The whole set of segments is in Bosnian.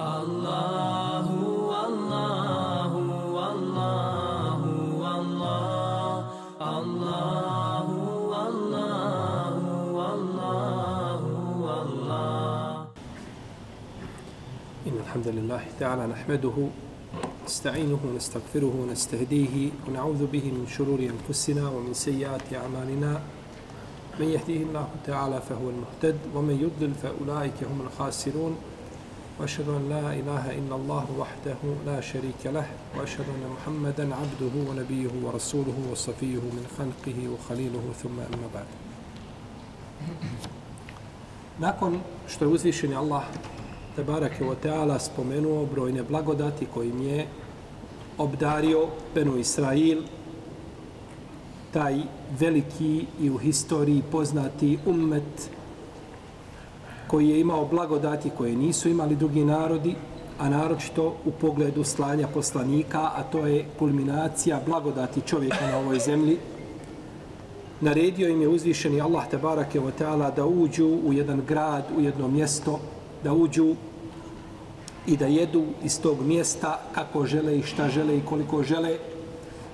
الله والله والله والله الله والله والله والله إن الحمد لله تعالى نحمده نستعينه ونستغفره ونستهديه ونعوذ به من شرور أنفسنا ومن سيئات أعمالنا من يهديه الله تعالى فهو المهتد ومن يضلل فأولئك هم الخاسرون وأشهد أن لا إله إلا الله وحده لا شريك له وأشهد أن محمدا عبده ونبيه ورسوله وصفيه من خلقه وخليله ثم أما بعد. Nakon što je uzvišen je Allah Tebarak je Teala spomenuo brojne blagodati kojim je obdario Benu Israil taj veliki i u historiji poznati ummet koji je imao blagodati koje nisu imali drugi narodi, a naročito u pogledu slanja poslanika, a to je kulminacija blagodati čovjeka na ovoj zemlji, naredio im je uzvišeni Allah tabarake wa ta'ala da uđu u jedan grad, u jedno mjesto, da uđu i da jedu iz tog mjesta kako žele i šta žele i koliko žele.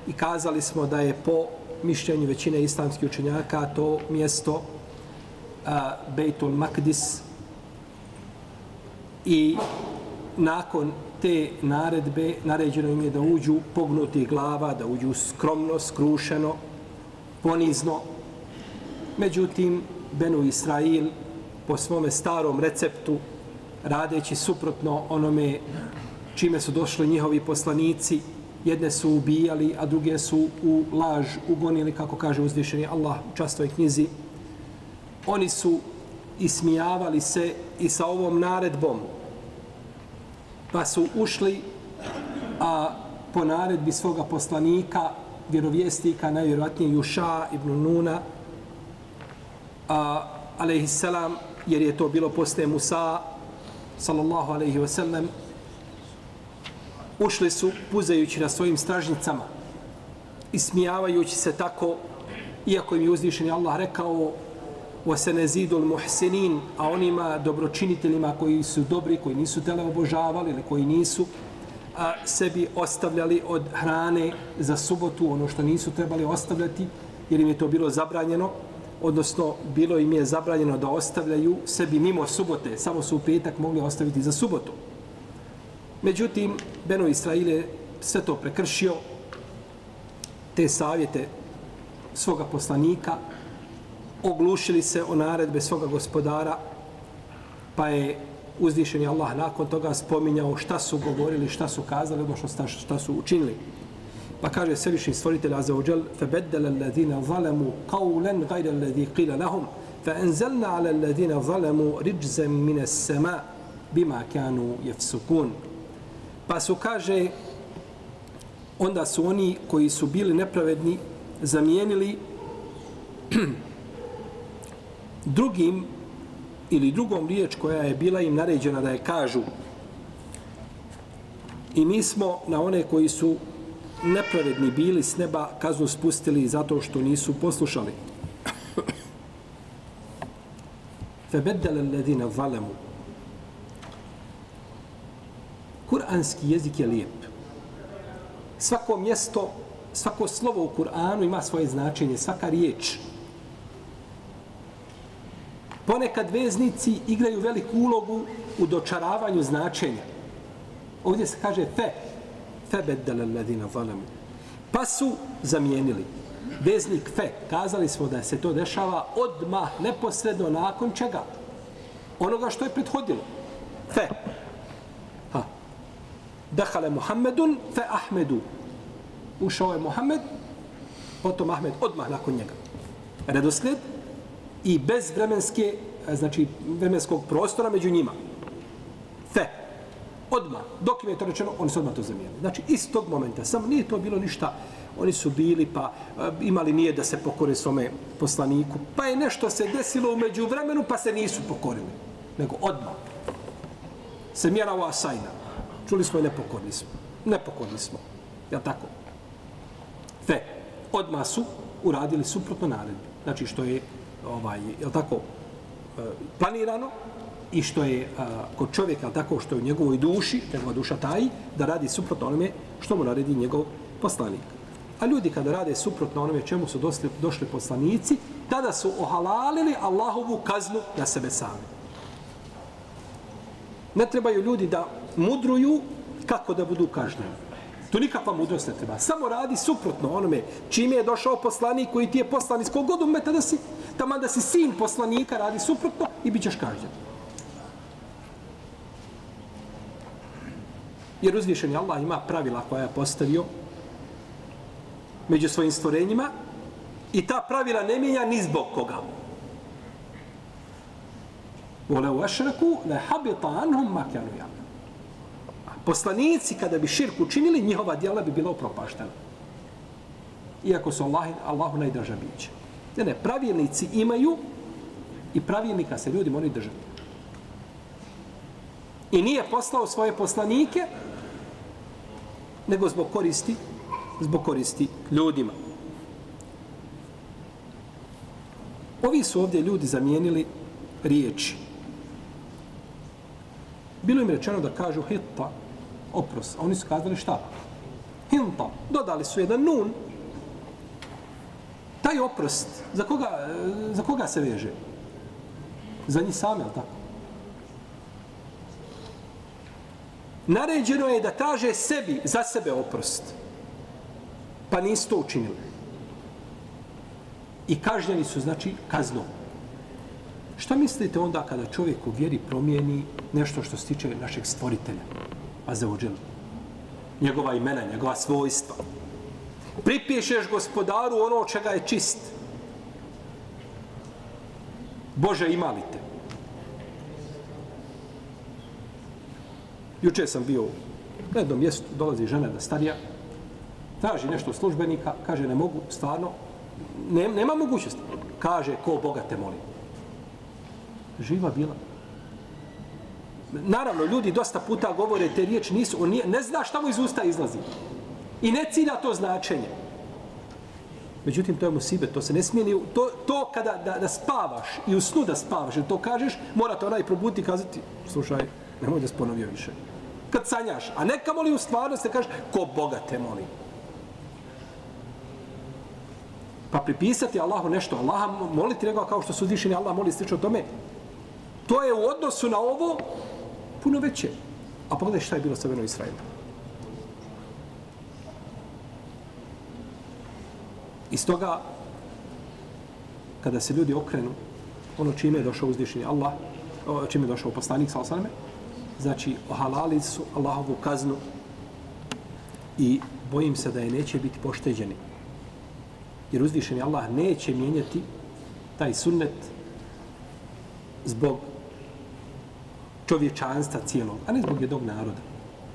I kazali smo da je po mišljenju većine islamskih učenjaka to mjesto a, Bejtul Makdis i nakon te naredbe naređeno im je da uđu pognuti glava, da uđu skromno, skrušeno, ponizno. Međutim, Benu Israil po svome starom receptu, radeći suprotno onome čime su došli njihovi poslanici, jedne su ubijali, a druge su u laž ugonili, kako kaže uzvišeni Allah u častoj knjizi. Oni su ismijavali se i sa ovom naredbom, pa su ušli a po naredbi svoga poslanika, vjerovjesnika, najvjerojatnije Juša ibn Nuna, a, alaihissalam, jer je to bilo posle Musa, sallallahu alaihi wasallam, ušli su puzajući na svojim stražnicama, ismijavajući se tako, iako im je uzvišen Allah rekao وَسَنَزِيدُ الْمُحْسِنِينَ a onima dobročiniteljima koji su dobri, koji nisu tele obožavali ili koji nisu a, sebi ostavljali od hrane za subotu, ono što nisu trebali ostavljati, jer im je to bilo zabranjeno, odnosno bilo im je zabranjeno da ostavljaju sebi mimo subote, samo su u petak mogli ostaviti za subotu. Međutim, Beno Israile sve to prekršio, te savjete svoga poslanika, oglušili se o naredbe svoga gospodara, pa je uzvišeni Allah nakon toga spominjao šta su govorili, šta su kazali, odnosno šta, šta su učinili. Pa kaže svevišnji stvoritelj Azza wa Jal, فَبَدَّلَ الَّذِينَ ظَلَمُوا قَوْلًا غَيْرَ الَّذِي قِيلَ لَهُمْ فَأَنزَلْنَا عَلَى الَّذِينَ ظَلَمُوا رِجْزًا مِنَ السَّمَاءِ بِمَا كَانُوا يَفْسُكُونَ Pa su, kaže, onda su oni koji su bili nepravedni zamijenili drugim ili drugom riječ koja je bila im naređena da je kažu i mi smo na one koji su nepravedni bili s neba kaznu spustili zato što nisu poslušali. Febeddele ledine valemu. Kur'anski jezik je lijep. Svako mjesto, svako slovo u Kur'anu ima svoje značenje, svaka riječ – Ponekad veznici igraju veliku ulogu u dočaravanju značenja. Ovdje se kaže fe, fe beddele ledina zalemu. Pa su zamijenili. Veznik fe, kazali smo da se to dešava odmah, neposredno nakon čega? Onoga što je prethodilo. Fe. Ha. Dahale Muhammedun fe Ahmedu. Ušao je Muhammed, potom Ahmed odmah nakon njega. Redosled, i bez vremenske, E, znači vremenskog prostora među njima. Fe. Odma. Dok im je to rečeno, oni su odmah to zamijenili. Znači, iz tog momenta. Samo nije to bilo ništa. Oni su bili, pa e, imali nije da se pokore svome poslaniku. Pa je nešto se desilo umeđu vremenu, pa se nisu pokorili. Nego odmah. Se mjera ova sajna. Čuli smo i nepokorni smo. Nepokorni smo. Ja tako? Fe. Odmah su uradili suprotno naredbi. Znači, što je ovaj, je tako, planirano, i što je a, kod čovjeka tako što je u njegovoj duši, njegova duša taji, da radi suprotno onome što mu naredi njegov poslanik. A ljudi kada rade suprotno onome čemu su došli, došli poslanici, tada su ohalalili Allahovu kaznu na sebe sami. Ne trebaju ljudi da mudruju kako da budu kažnjeni. To nikakva mudrost ne treba. Samo radi suprotno onome čime je došao poslanik koji ti je poslan iz kogod umeta da si, tamo da si sin poslanika, radi suprotno i bit ćeš kažnjen. Jer uzvišeni Allah ima pravila koja je postavio među svojim stvorenjima i ta pravila ne mijenja ni zbog koga. Vole u ašraku le habita anhum makjanu jam. Poslanici kada bi širk učinili, njihova djela bi bila upropaštena. Iako su Allah, Allahu najdraža bića. Ne, ne, pravilnici imaju i pravilnika se ljudi moraju držati. I nije poslao svoje poslanike nego zbog koristi zbog koristi ljudima. Ovi su ovdje ljudi zamijenili riječi. Bilo im rečeno da kažu hitta, oprost. A oni su kazali šta? Hinta. Dodali su jedan nun. Taj oprost, za koga, e, za koga se veže? Za njih sami, ali tako? Naređeno je da traže sebi, za sebe oprost. Pa nisu to učinili. I kažnjeni su, znači, kaznom. Šta mislite onda kada čovjek u vjeri promijeni nešto što se tiče našeg stvoritelja? Azeođel. Njegova imena, njegova svojstva. Pripišeš gospodaru ono čega je čist. Bože, imali te. Juče sam bio na jednom mjestu, dolazi žena da starija, traži nešto službenika, kaže ne mogu, stvarno, ne, nema mogućnosti. Kaže, ko Boga te moli. Živa bila. Naravno, ljudi dosta puta govore te riječi, nisu, on nije, ne zna šta mu iz usta izlazi. I ne cilja to značenje. Međutim, to je musibe, to se ne smije ni... To, to kada da, da spavaš i u snu da spavaš, to kažeš, mora to onaj probuditi i kazati, slušaj, nemoj da sponovio više. Kad sanjaš, a neka moli u stvarnosti, kaže, ko Boga te moli. Pa pripisati Allahu nešto, Allaha moliti nego kao što su uzvišeni Allah moli slično tome, to je u odnosu na ovo puno veće. A pogledaj šta je bilo sa Beno Israelom. Iz toga, kada se ljudi okrenu, ono čime je došao uzvišeni Allah, čime je došao poslanik, sal sveme, znači, ohalali su Allahovu kaznu i bojim se da je neće biti pošteđeni. Jer uzvišeni Allah neće mijenjati taj sunnet zbog čovječanstva cijelog, a ne zbog jednog naroda.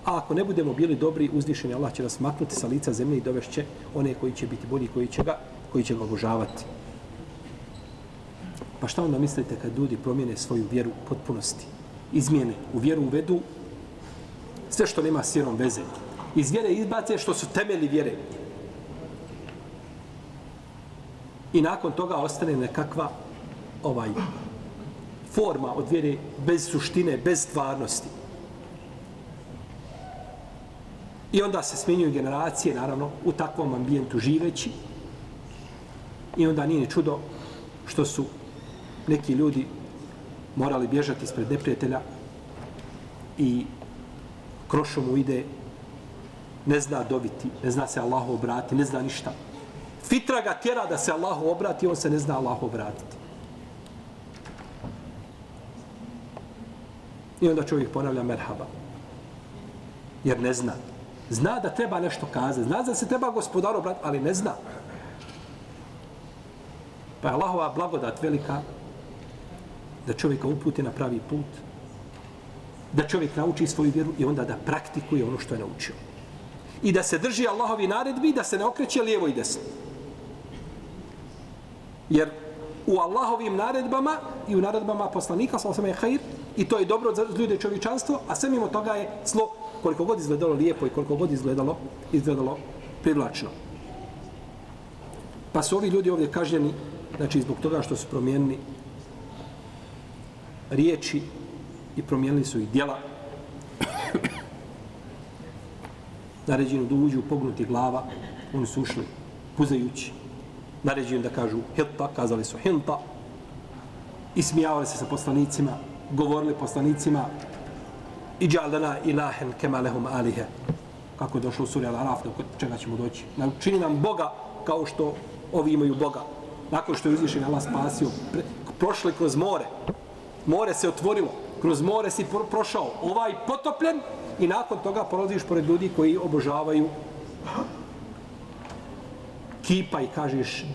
A ako ne budemo bili dobri, uzvišeni Allah će nas maknuti sa lica zemlje i dovešće one koji će biti bolji, koji će ga, koji će ga obožavati. Pa šta onda mislite kad ljudi promijene svoju vjeru u potpunosti? Izmijene, u vjeru uvedu sve što nema s vjerom veze. Iz vjere izbace što su temeli vjere. I nakon toga ostane nekakva ovaj forma od vjere bez suštine, bez stvarnosti. I onda se smenjuju generacije, naravno, u takvom ambijentu živeći. I onda nije ni čudo što su neki ljudi morali bježati ispred neprijatelja i krošo mu ide, ne zna dobiti, ne zna se Allahu obrati, ne zna ništa. Fitra ga tjera da se Allahu obrati, on se ne zna Allahu obratiti. I onda čovjek ponavlja merhaba. Jer ne zna. Zna da treba nešto kazati. Zna da se treba gospodar obrati, ali ne zna. Pa je Allahova blagodat velika da čovjeka uputi na pravi put, da čovjek nauči svoju vjeru i onda da praktikuje ono što je naučio. I da se drži Allahovi naredbi, da se ne okreće lijevo i desno. Jer u Allahovim naredbama i u naredbama poslanika, sa osama je hajr, i to je dobro za ljude čovječanstvo, a sve mimo toga je slo koliko god izgledalo lijepo i koliko god izgledalo, izgledalo privlačno. Pa su ovi ljudi ovdje kažnjeni, znači zbog toga što su promijenili riječi i promijenili su ih djela. Naređeno da uđu pognuti glava, oni su ušli puzajući. Naređeno da kažu hilta, kazali su hilta. Ismijavali se sa poslanicima, govorili poslanicima i džalana ilahen kemalehum alihe. Kako je došlo u suri Al-Araf, do čega ćemo doći. Čini nam Boga kao što ovi imaju Boga. Nakon što je uzvišen Allah spasio, pre, prošli kroz more. More se otvorilo. Kroz more si pro, prošao. Ovaj potopljen i nakon toga prolaziš pored ljudi koji obožavaju kipa i kažeš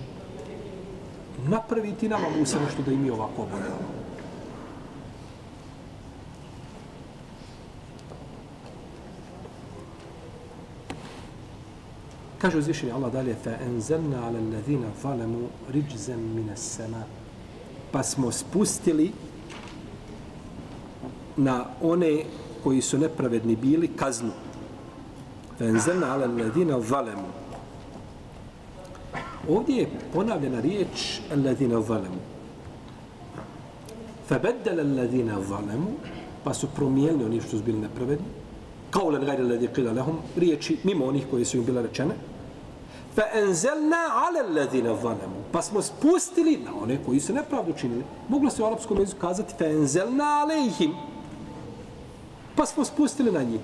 napravi ti nama Musa nešto da imi ovako obožavamo. Kaže uzvišenje Allah dalje fa enzelna ala alladhina zalemu rijzan min as-sama. Pa smo spustili na one koji su nepravedni bili kaznu. Fa enzelna ala alladhina zalemu. Ovdje je ponavljena riječ alladhina zalemu. Fa baddala alladhina zalemu pa su promijenili oni što su bili nepravedni. Kao len gajde alladhi qila lahum riječi mimo onih koji su im bile rečene fa enzelna ala alladhina zalamu. Pa smo spustili na one koji su nepravdu činili. Moglo se u arapskom jeziku kazati fa enzelna alejhim pa smo spustili na njih.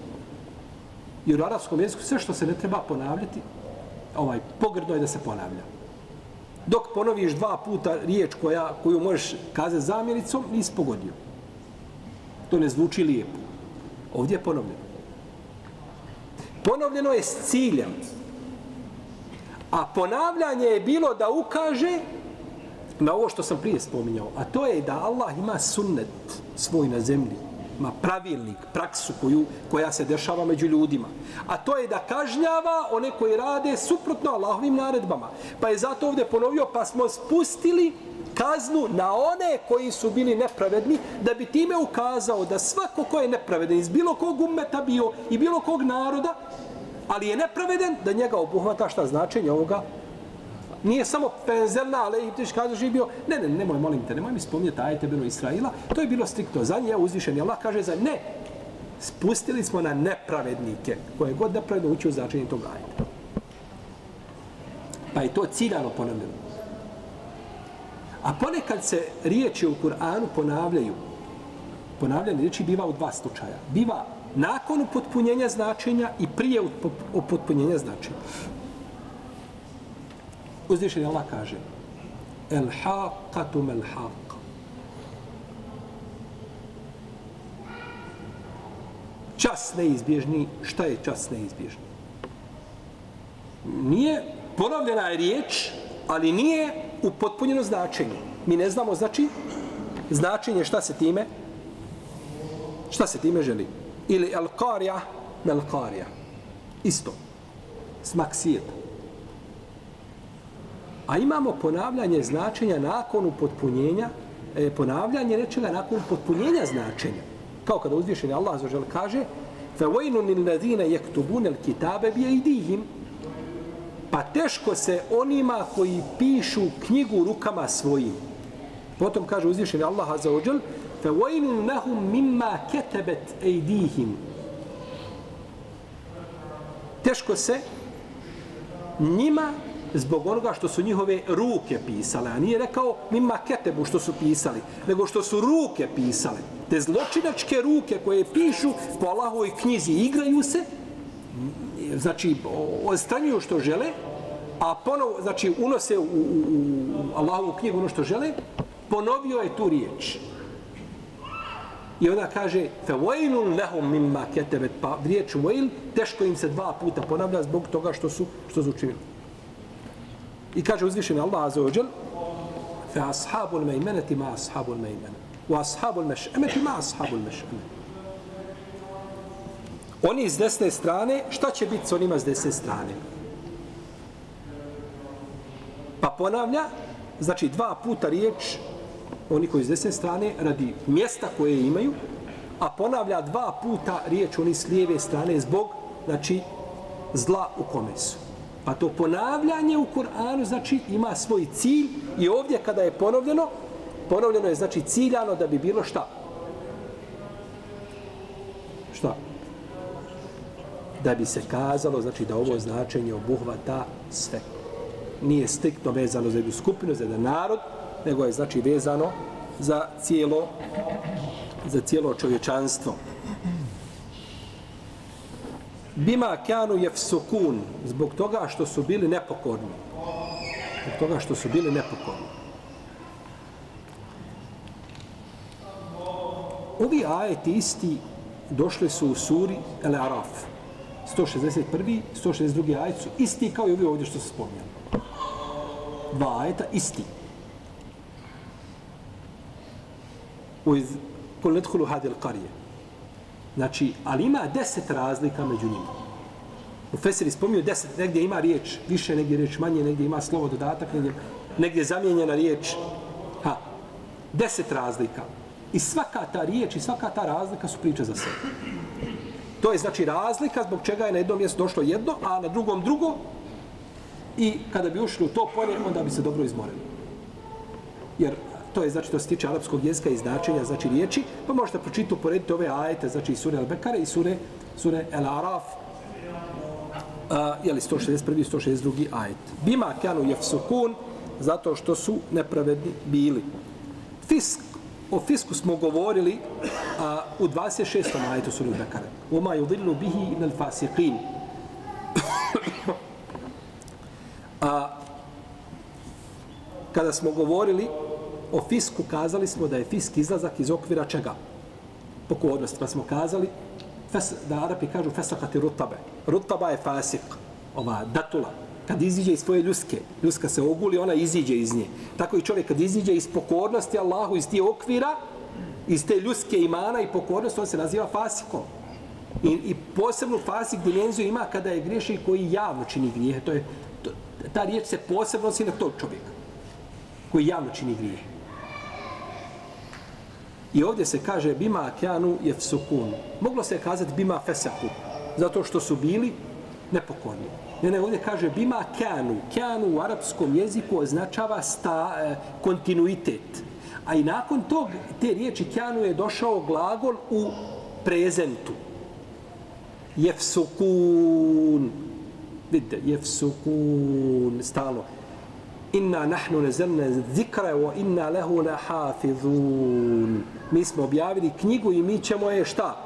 Jer u arapskom jeziku sve što se ne treba ponavljati ovaj pogrdno je da se ponavlja. Dok ponoviš dva puta riječ koja, koju možeš kazati zamjenicom nisi pogodio. To ne zvuči lijepo. Ovdje je ponovljeno. Ponovljeno je s ciljem. A ponavljanje je bilo da ukaže na ovo što sam prije spominjao, a to je da Allah ima sunnet svoj na zemlji, ima pravilnik, praksu koju, koja se dešava među ljudima. A to je da kažnjava one koji rade suprotno Allahovim naredbama. Pa je zato ovdje ponovio, pa smo spustili kaznu na one koji su bili nepravedni, da bi time ukazao da svako ko je nepravedan iz bilo kog umeta bio i bilo kog naroda, ali je nepraveden da njega obuhvata šta značenje ovoga nije samo penzelna, ali i tiš kaže živio, ne, ne, nemoj, molim te, nemoj mi spominjati ajete Beno Israila, to je bilo striktno za nje, uzvišen je Allah kaže za ne, spustili smo na nepravednike, koje god nepravedno uči u značenje tog ajeta. Pa je to ciljano ponavljeno. A ponekad se riječi u Kur'anu ponavljaju. Ponavljanje riječi biva u dva slučaja. Biva nakon upotpunjenja značenja i prije upotpunjenja značenja. Uzvišen je Allah kaže El haqatu mel haq. Čas neizbježni. Šta je čas neizbježni? Nije ponovljena je riječ, ali nije upotpunjeno značenje. Mi ne znamo znači značenje šta se time šta se time želi ili el qarija mel qarija. Isto. Smak svijeta. A imamo ponavljanje značenja nakon upotpunjenja, e, ponavljanje nečega nakon upotpunjenja značenja. Kao kada uzvišeni Allah zažel kaže فَوَيْنُ لِلَّذِينَ يَكْتُبُونَ الْكِتَابَ بِيَيْدِهِمْ Pa teško se onima koji pišu knjigu rukama svojim. Potom kaže uzvišeni Allah zažel فَوَيْنٌ لَهُمْ مِمَّا كَتَبَتْ اَيْدِيهِمْ Teško se njima zbog onoga što su njihove ruke pisale, a nije rekao mima ketebu što su pisali, nego što su ruke pisale. Te zločinačke ruke koje pišu po Allahovoj knjizi igraju se, znači odstranjuju što žele, a ponovo, znači unose u, u, u Allahovu knjigu ono što žele, ponovio je tu riječ. I onda kaže فَوَيْلٌ لَهُمْ مِمَّا كَتَبَتْ Pa riječ وَيْل teško im se dva puta ponavlja zbog toga što su, što su učinili. I kaže uzvišeni Allah Azza wa Jal فَأَصْحَابُ الْمَيْمَنَةِ مَا أَصْحَابُ الْمَيْمَنَةِ وَأَصْحَابُ الْمَشْأَمَةِ مَا أَصْحَابُ الْمَشْأَمَةِ Oni iz desne strane, šta će biti s onima s desne strane? Pa ponavlja, znači dva puta riječ oni koji s desne strane radi mjesta koje imaju, a ponavlja dva puta riječ oni s lijeve strane zbog, znači, zla u kome su. Pa to ponavljanje u Kur'anu, znači, ima svoj cilj i ovdje kada je ponovljeno, ponovljeno je, znači, ciljano da bi bilo šta? Šta? Da bi se kazalo, znači da ovo značenje obuhvata sve. Nije striktno vezano za jednu skupinu, za jedan narod, nego je znači vezano za cijelo za cijelo čovječanstvo. Bima kanu jefsukun, zbog toga što su bili nepokorni. Zbog toga što su bili nepokorni. Ovi ajeti isti došli su u suri El Araf. 161. 162. ajet su isti kao i ovi ovdje što se spominjali. Dva ajeta isti. U iz kul nedhulu hadil karije. Znači, ali ima deset razlika među njima. U Feseri spominju deset, negdje ima riječ više, negdje riječ manje, negdje ima slovo dodatak, negdje, negdje zamijenjena riječ. Ha, deset razlika. I svaka ta riječ i svaka ta razlika su priče za sebe. To je znači razlika zbog čega je na jednom mjestu došlo jedno, a na drugom drugo. I kada bi ušli u to polje, onda bi se dobro izmorili. Jer to je znači to se tiče arapskog jezika i značenja znači riječi, pa možete pročitati uporediti ove ajete, znači i sure Al-Bekare i sure, sure Al-Araf, uh, jeli 161. i 162. ajet. Bima kanu jefsukun, zato što su nepravedni bili. Fisk, o fisku smo govorili a, u 26. ajetu sure Al-Bekare. Uma yudillu bihi ibn al-fasiqin. A kada smo govorili o fisku kazali smo da je fisk izlazak iz okvira čega? Pokornosti. Pa smo kazali fes, da Arapi kažu fesakati rutabe. Rutaba je fasik, ova datula. Kad iziđe iz svoje ljuske, ljuska se oguli, ona iziđe iz nje. Tako i čovjek kad iziđe iz pokornosti Allahu, iz tije okvira, iz te ljuske imana i pokornosti, on se naziva fasikom. I, i posebnu fasik dimenziju ima kada je griješnik koji javno čini grijehe. To je, to, ta riječ se posebno nosi na tog čovjeka koji javno čini grijehe. I ovdje se kaže bima kjanu jefsukun. Moglo se kazati bima fesaku, zato što su bili nepokorni. Ne, ne, ovdje kaže bima kjanu. Kjanu u arapskom jeziku označava sta, e, kontinuitet. A i nakon tog, te riječi kjanu je došao glagol u prezentu. Jefsukun. Vidite, jefsukun. Stalo inna nahnu nazalna zikra wa inna lahu lahafizun. Mi smo objavili knjigu i mi ćemo je šta?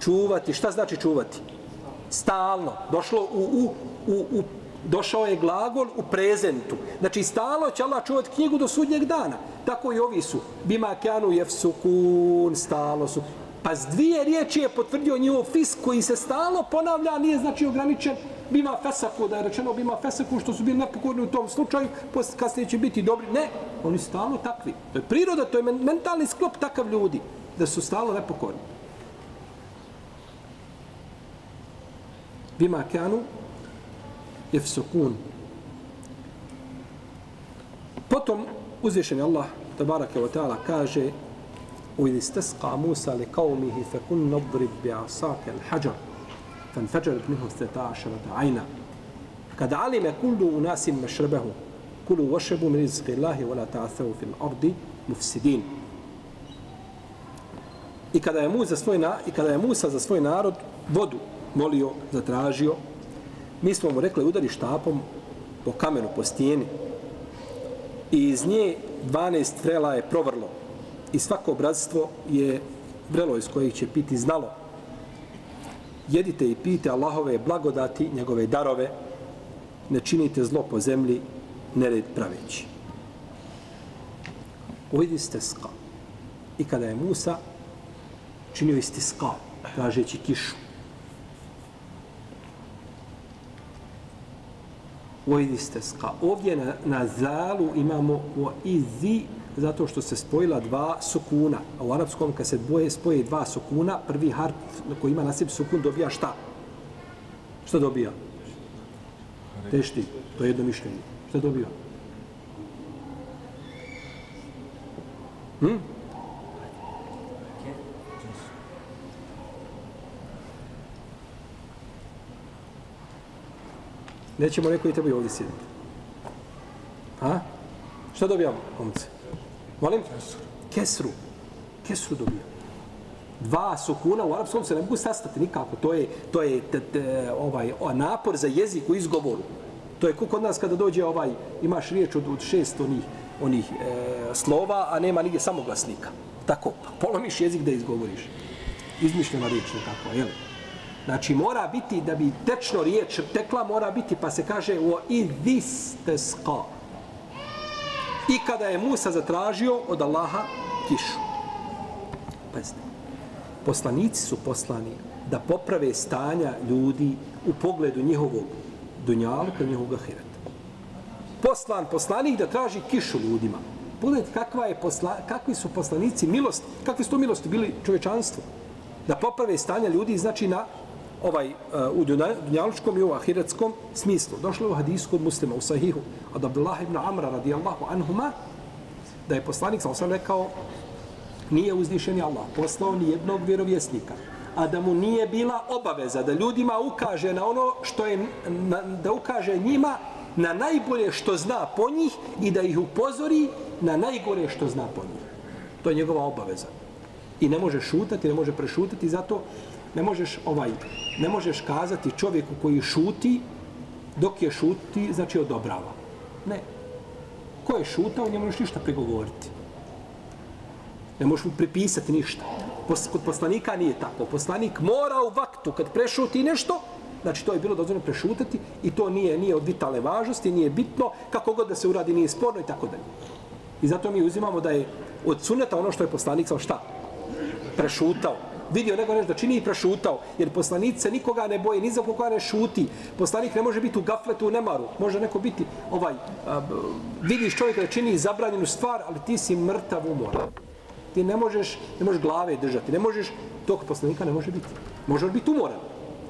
Čuvati. Šta znači čuvati? Stalno. Došlo u, u, u, u došao je glagol u prezentu. Znači, stalno će Allah čuvati knjigu do sudnjeg dana. Tako i ovi su. Bima kanu jefsukun, stalo su. Pa s dvije riječi je potvrdio njihov fisk koji se stalo ponavlja, nije znači ograničen bima fesaku, da je rečeno bima fesaku, što su bili nepokorni u tom slučaju, kasnije će biti dobri. Ne, oni su stalno takvi. To je priroda, to je mentalni sklop takav ljudi, da su stalno nepokorni. Bima kanu jefsukun. Potom uzvišen je Allah, tabaraka wa ta'ala, kaže u ili stesqa Musa li qavmihi fe kun فانفجرت منه اثنتا عشرة عينا قد علم كل أناس مشربه كلوا واشربوا من رزق الله ولا تعثوا في الأرض مفسدين I kada je Musa za svoj na, i kada je Musa za svoj narod vodu molio, zatražio, mi smo mu rekli udari štapom po kamenu, po stijeni. I iz nje 12 vrela je provrlo. I svako bratstvo je vrelo iz kojih će piti znalo jedite i pijte Allahove blagodati, njegove darove, ne činite zlo po zemlji, nered praveći. Uvidi ska. I kada je Musa činio isti ska, tražeći kišu. Uvidi ska. Ovdje na, na zalu imamo o izi zato što se spojila dva sukuna. A u arapskom kad se boje spoje dva sukuna, prvi harf koji ima na sebi sukun dobija šta? Šta dobija? Tešti. To je jedno mišljenje. Šta dobija? Hm? Nećemo neko i tebi ovdje sjediti. Ha? Šta dobijamo, momci? Molim? Kesru. Kesru dobija. Dva sukuna u arapskom se ne mogu sastati nikako. To je, to je t, t, ovaj, o, napor za jezik u izgovoru. To je kod nas kada dođe ovaj, imaš riječ od, od šest onih, onih e, slova, a nema nigdje samoglasnika. Tako, pa polomiš jezik da izgovoriš. Izmišljena riječ nekako, jel? Znači, mora biti, da bi tečno riječ tekla, mora biti, pa se kaže o idis teska. I kada je Musa zatražio od Allaha kišu. Pazite, poslanici su poslani da poprave stanja ljudi u pogledu njihovog dunjalka, njihovog ahireta. Poslan poslanik da traži kišu ljudima. Pogledajte kakva je posla, kakvi su poslanici milosti, kakvi su to milosti bili čovečanstvo. Da poprave stanja ljudi, znači na ovaj uh, u dunjalučkom i u ahiretskom smislu. Došlo je u hadisu od muslima u sahihu od Abdullah ibn Amra radijallahu anhuma da je poslanik sam rekao nije uzvišeni Allah poslao ni jednog vjerovjesnika a da mu nije bila obaveza da ljudima ukaže na ono što je na, da ukaže njima na najbolje što zna po njih i da ih upozori na najgore što zna po njih. To je njegova obaveza. I ne može šutati, ne može prešutati, zato ne možeš ovaj ne možeš kazati čovjeku koji šuti dok je šuti znači odobrava. Ne. Ko je šutao njemu možeš ništa pregovoriti ne možeš mu pripisati ništa. Kod poslanika nije tako. Poslanik mora u vaktu kad prešuti nešto znači to je bilo dozvoljeno prešutati i to nije nije od vitalne važnosti nije bitno kako god da se uradi nije sporno i tako dalje. I zato mi uzimamo da je od suneta ono što je poslanik sa šta? Prešutao vidio nego nešto čini i prošutao. Jer poslanice nikoga ne boje, ni za koga ne šuti. Poslanik ne može biti u gafletu, u nemaru. Može neko biti, ovaj, a, vidiš čovjeka da čini zabranjenu stvar, ali ti si mrtav umora. Ti ne možeš, ne možeš glave držati. Ne možeš, tog poslanika ne može biti. Može biti umoran.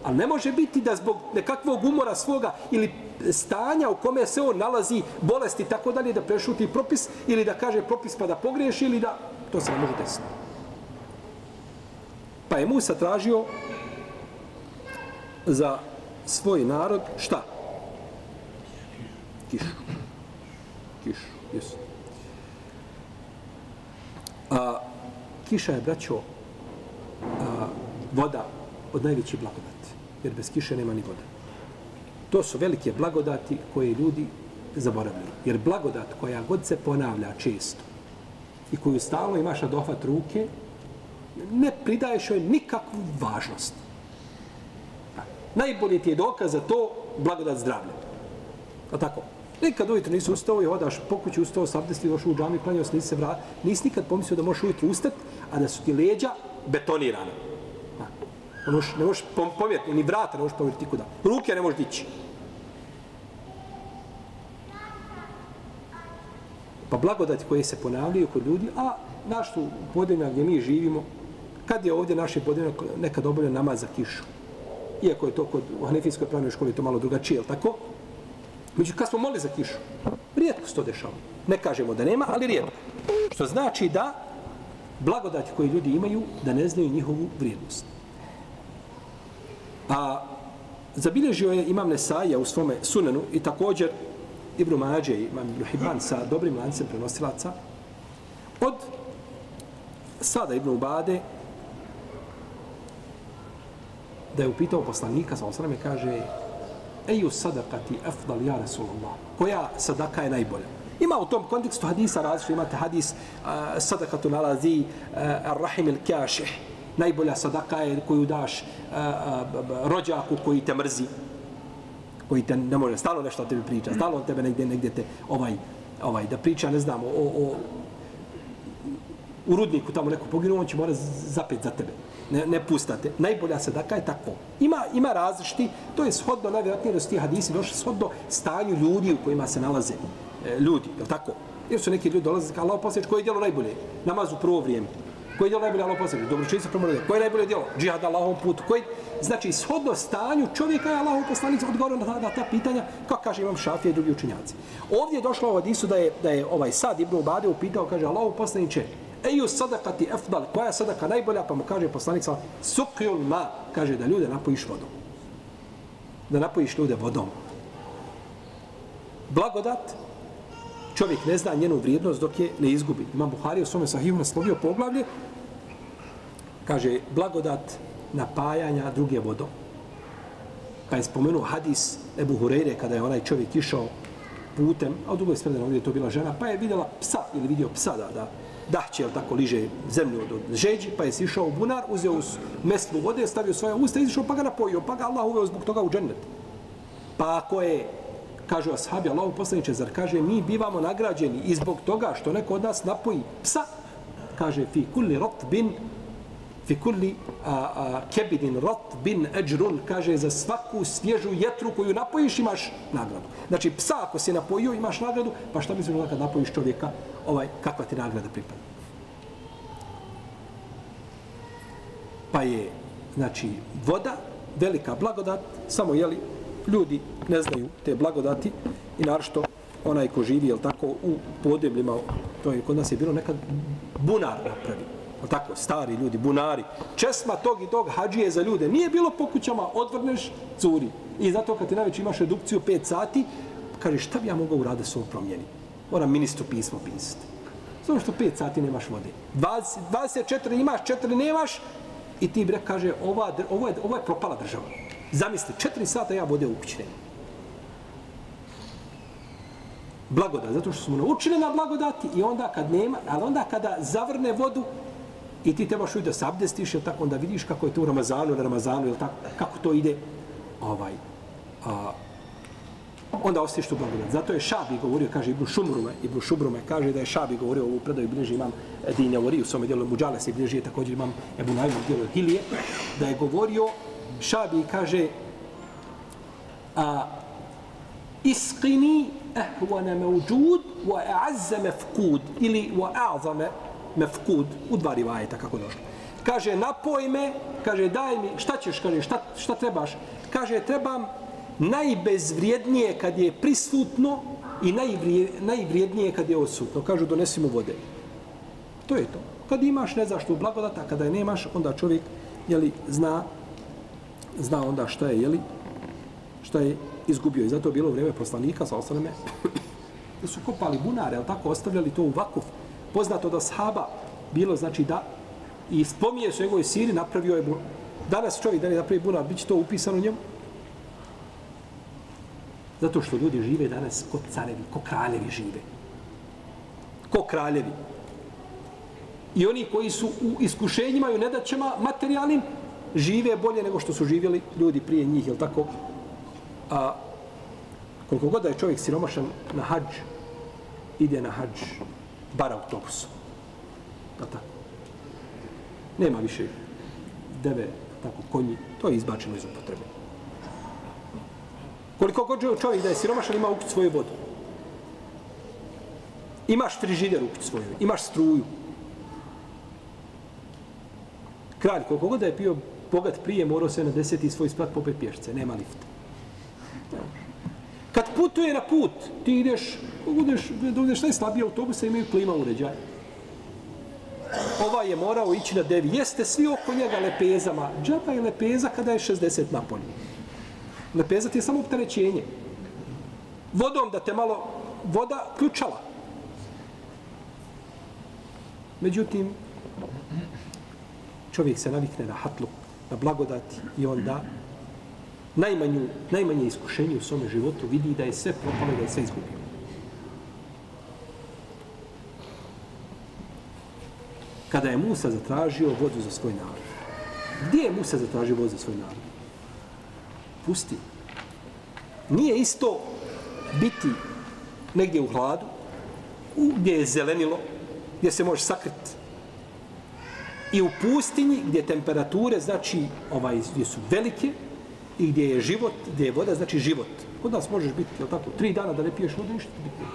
Ali ne može biti da zbog nekakvog umora svoga ili stanja u kome se on nalazi bolesti tako dalje da prešuti propis ili da kaže propis pa da pogriješi ili da to se ne može desiti. Pa je Musa tražio za svoj narod šta? Kišu. Kišu, jesu. A, kiša je, braćo, a, voda od najveće blagodati. Jer bez kiše nema ni vode. To su velike blagodati koje ljudi zaboravljaju. Jer blagodat koja god se ponavlja često i koju stalno imaš na dohvat ruke, ne pridaješ joj nikakvu važnost. Najbolji ti je dokaz za to blagodat zdravlja. A tako? Nikad ujutro nisi ustao i odaš po kući ustao, sabdesti, došao u džami, klanio se, nisi se vrat. Nisi nikad pomislio da možeš ujutro ustati, a da su ti leđa betonirana. Ne možeš, ne možeš pomjeriti, ni vrata ne možeš pomjeriti kuda. Ruke ne možeš dići. Pa blagodati koje se ponavljaju kod ljudi, a naš tu podjelja gdje mi živimo, Kad je ovdje naši podijeno nekad obavlja namaz za kišu? Iako je to kod u Hanefijskoj pravnoj školi to malo drugačije, je tako? Međutim, kad smo molili za kišu? Rijetko se to dešava. Ne kažemo da nema, ali rijetko. Što znači da blagodati koje ljudi imaju, da ne znaju njihovu vrijednost. A zabilježio je Imam Nesaja u svome sunenu i također Ibn Mađe i Imam Ibn Hibban sa dobrim lancem prenosilaca od Sada Ibn Ubade da je upitao poslanika, sa osrame, kaže Eju sadakati afdal ja Rasulullah. Koja sadaka je najbolja? Ima u tom kontekstu hadisa različno. Imate hadis uh, sadakatu nalazi uh, rahim il-kjaših. Najbolja sadaka je koju daš uh, uh, rođaku koji te mrzi. Koji te ne može, stalo nešto tebi priča. Stalo on tebe negdje, negdje te ovaj, ovaj, da priča, ne znam, o, o, u rudniku tamo neko poginuo, on će mora zapet za tebe. Ne, ne pustate. Najbolja sadaka je tako. Ima, ima različiti, to je shodno, najvjerojatnije da su ti hadisi došli shodno stanju ljudi u kojima se nalaze e, ljudi, je tako? Jer su neki ljudi dolaze, Allah posljedeć, koje je djelo najbolje? Namaz u prvo vrijeme. Koje je djelo najbolje Allah posljedeć? Dobročinstvo prvo vrijeme. Koje je najbolje djelo? Džihad Allahom putu. Koje... Znači, shodno stanju čovjeka je Allahom poslanik odgovorio na na ta pitanja, kako kaže imam šafije i drugi učinjaci. Ovdje je došlo u hadisu da je, da je ovaj Sad Ibn Ubade upitao, kaže, Allahom poslaniće, Eju sadakati efdal, koja je sadaka najbolja, pa mu kaže poslanica, sukjul ma, kaže da ljude napojiš vodom. Da napojiš ljude vodom. Blagodat, čovjek ne zna njenu vrijednost dok je ne izgubi. Imam Buhari u svome sahiju naslovio poglavlje, kaže, blagodat napajanja druge vodom. Pa je spomenuo hadis Ebu Hureyre kada je onaj čovjek išao putem, a u drugoj spredenu ovdje je to bila žena, pa je vidjela psa ili vidio psa da, da dahće, ali tako liže zemlju od žeđi, pa je sišao u bunar, uzeo mestvu vode, stavio svoje usta, izišao pa ga napojio, pa ga Allah uveo zbog toga u džennet. Pa ako je, kažu ashabi, Allah poslaniče, zar kaže, mi bivamo nagrađeni i zbog toga što neko od nas napoji psa, kaže, fi kulli rot bin fi kulli a, a, kebidin ratbin bin kaže za svaku svježu jetru koju napojiš imaš nagradu. Znači psa ako si napojio imaš nagradu, pa šta misliš da kad napojiš čovjeka, ovaj, kakva ti nagrada pripada? Pa je, znači, voda, velika blagodat, samo jeli, ljudi ne znaju te blagodati i naravno onaj ko živi, jel tako, u podebljima, to je kod nas je bilo nekad bunar napravi tako, stari ljudi, bunari, česma tog i tog hađije za ljude. Nije bilo po kućama, odvrneš, curi. I zato kad ti najveći imaš redukciju 5 sati, kaže šta bi ja mogao uraditi s ovom promjeni? Moram ministru pismo pisati. Zato što 5 sati nemaš vode. 20, 24 imaš, 4 nemaš, i ti bre kaže, ova, ovo, je, ovo je propala država. Zamisli, 4 sata ja vode u kući nemam. blagodat, zato što smo naučili na blagodati i onda kad nema, ali onda kada zavrne vodu, I ti trebaš uvijek da se abdestiš, jel tako, onda vidiš kako je to u Ramazanu, na Ramazanu, jel tako, kako to ide, ovaj, a, onda ostaviš tu blagodat. Zato je Šabi govorio, kaže Ibn Šumrume, Ibn Šumrume kaže da je Šabi govorio ovu predaju bliži imam Dinja u svome dijelu Muđale se bliži, također imam Ebu Najmu dijelu Hilije, da je govorio, Šabi kaže, a, iskini ehvana mevđud wa a'azza mefkud ili wa a'zame mefkud u dva rivajeta kako došlo. Kaže, napoj me, kaže, daj mi, šta ćeš, kaže, šta, šta trebaš? Kaže, trebam najbezvrijednije kad je prisutno i najvrijednije kad je odsutno. Kažu, donesi mu vode. To je to. Kad imaš, ne znaš tu blagodata, kada je nemaš, onda čovjek, jeli, zna, zna onda šta je, jeli, šta je izgubio. I zato je bilo vrijeme poslanika, sa osaleme, da su kopali bunare, ali tako ostavljali to u vakufu poznato da sahaba bilo znači da i spominje su njegovoj siri napravio je bunar. Danas čovjek da ne napravi bunar, bit će to upisano njemu. Zato što ljudi žive danas ko carevi, ko kraljevi žive. Ko kraljevi. I oni koji su u iskušenjima i u nedaćama materijalnim, žive bolje nego što su živjeli ljudi prije njih, je tako? A koliko god da je čovjek siromašan na hađ, ide na hađ bar autobusom. Pa tako. Nema više deve, tako, konji. To je izbačeno iz upotrebe. Koliko god čovjek da je siromašan, ima ukuć svoju vodu. Imaš frižider ukuć svoju, imaš struju. Kralj, koliko god da je bio bogat prije, morao se na deseti svoj sprat popet pješce. Nema lifta. Kad putuje na put, ti ideš, budeš, da budeš najslabiji autobus, imaju klima uređaj. Ova je morao ići na devi. Jeste svi oko njega lepezama. Džaba je lepeza kada je 60 napolje. Lepeza ti je samo opterećenje. Vodom da te malo voda ključala. Međutim, čovjek se navikne na hatlu, na blagodati i onda najmanju, najmanje iskušenje u svome životu vidi da je sve propalo, da je sve izgubio. Kada je Musa zatražio vodu za svoj narod. Gdje je Musa zatražio vodu za svoj narod? Pusti. Nije isto biti negdje u hladu, gdje je zelenilo, gdje se može sakriti i u pustinji gdje temperature znači ovaj gdje su velike i gdje je život, gdje je voda, znači život. Kod nas možeš biti, je tako, tri dana da ne piješ vodu, ništa ti piješ.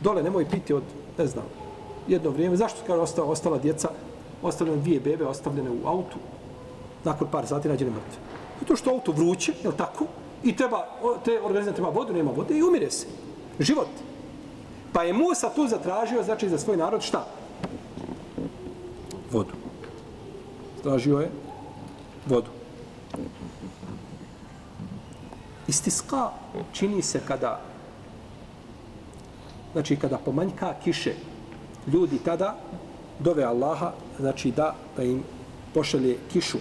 Dole nemoj piti od, ne znam, jedno vrijeme. Zašto kaže ostala, ostala djeca, ostavljene dvije bebe, ostavljene u autu, nakon par sati nađene mrtve. Zato što auto vruće, je tako? I treba, te organizme treba vodu, nema vode i umire se. Život. Pa je Musa tu zatražio, znači za svoj narod, šta? Vodu. Tražio je vodu. Istiska čini se kada znači kada pomanjka kiše ljudi tada dove Allaha znači da da im pošalje kišu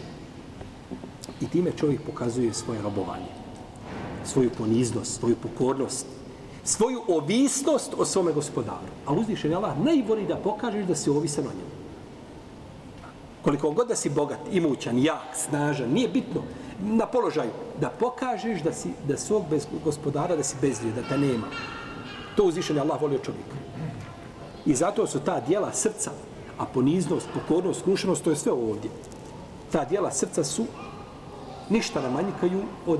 i time čovjek pokazuje svoje robovanje, svoju poniznost, svoju pokornost, svoju ovisnost o svome gospodaru. A uzvišen je Allah najbolji da pokažeš da si ovisan o njemu. Koliko god da si bogat, imućan, jak, snažan, nije bitno na položaju da pokažeš da si da svog bez gospodara da si bezlije, da te nema. To uzvišen je Allah volio čovjeka. I zato su ta dijela srca, a poniznost, pokornost, skrušenost, to je sve ovdje. Ta dijela srca su ništa ne manjkaju od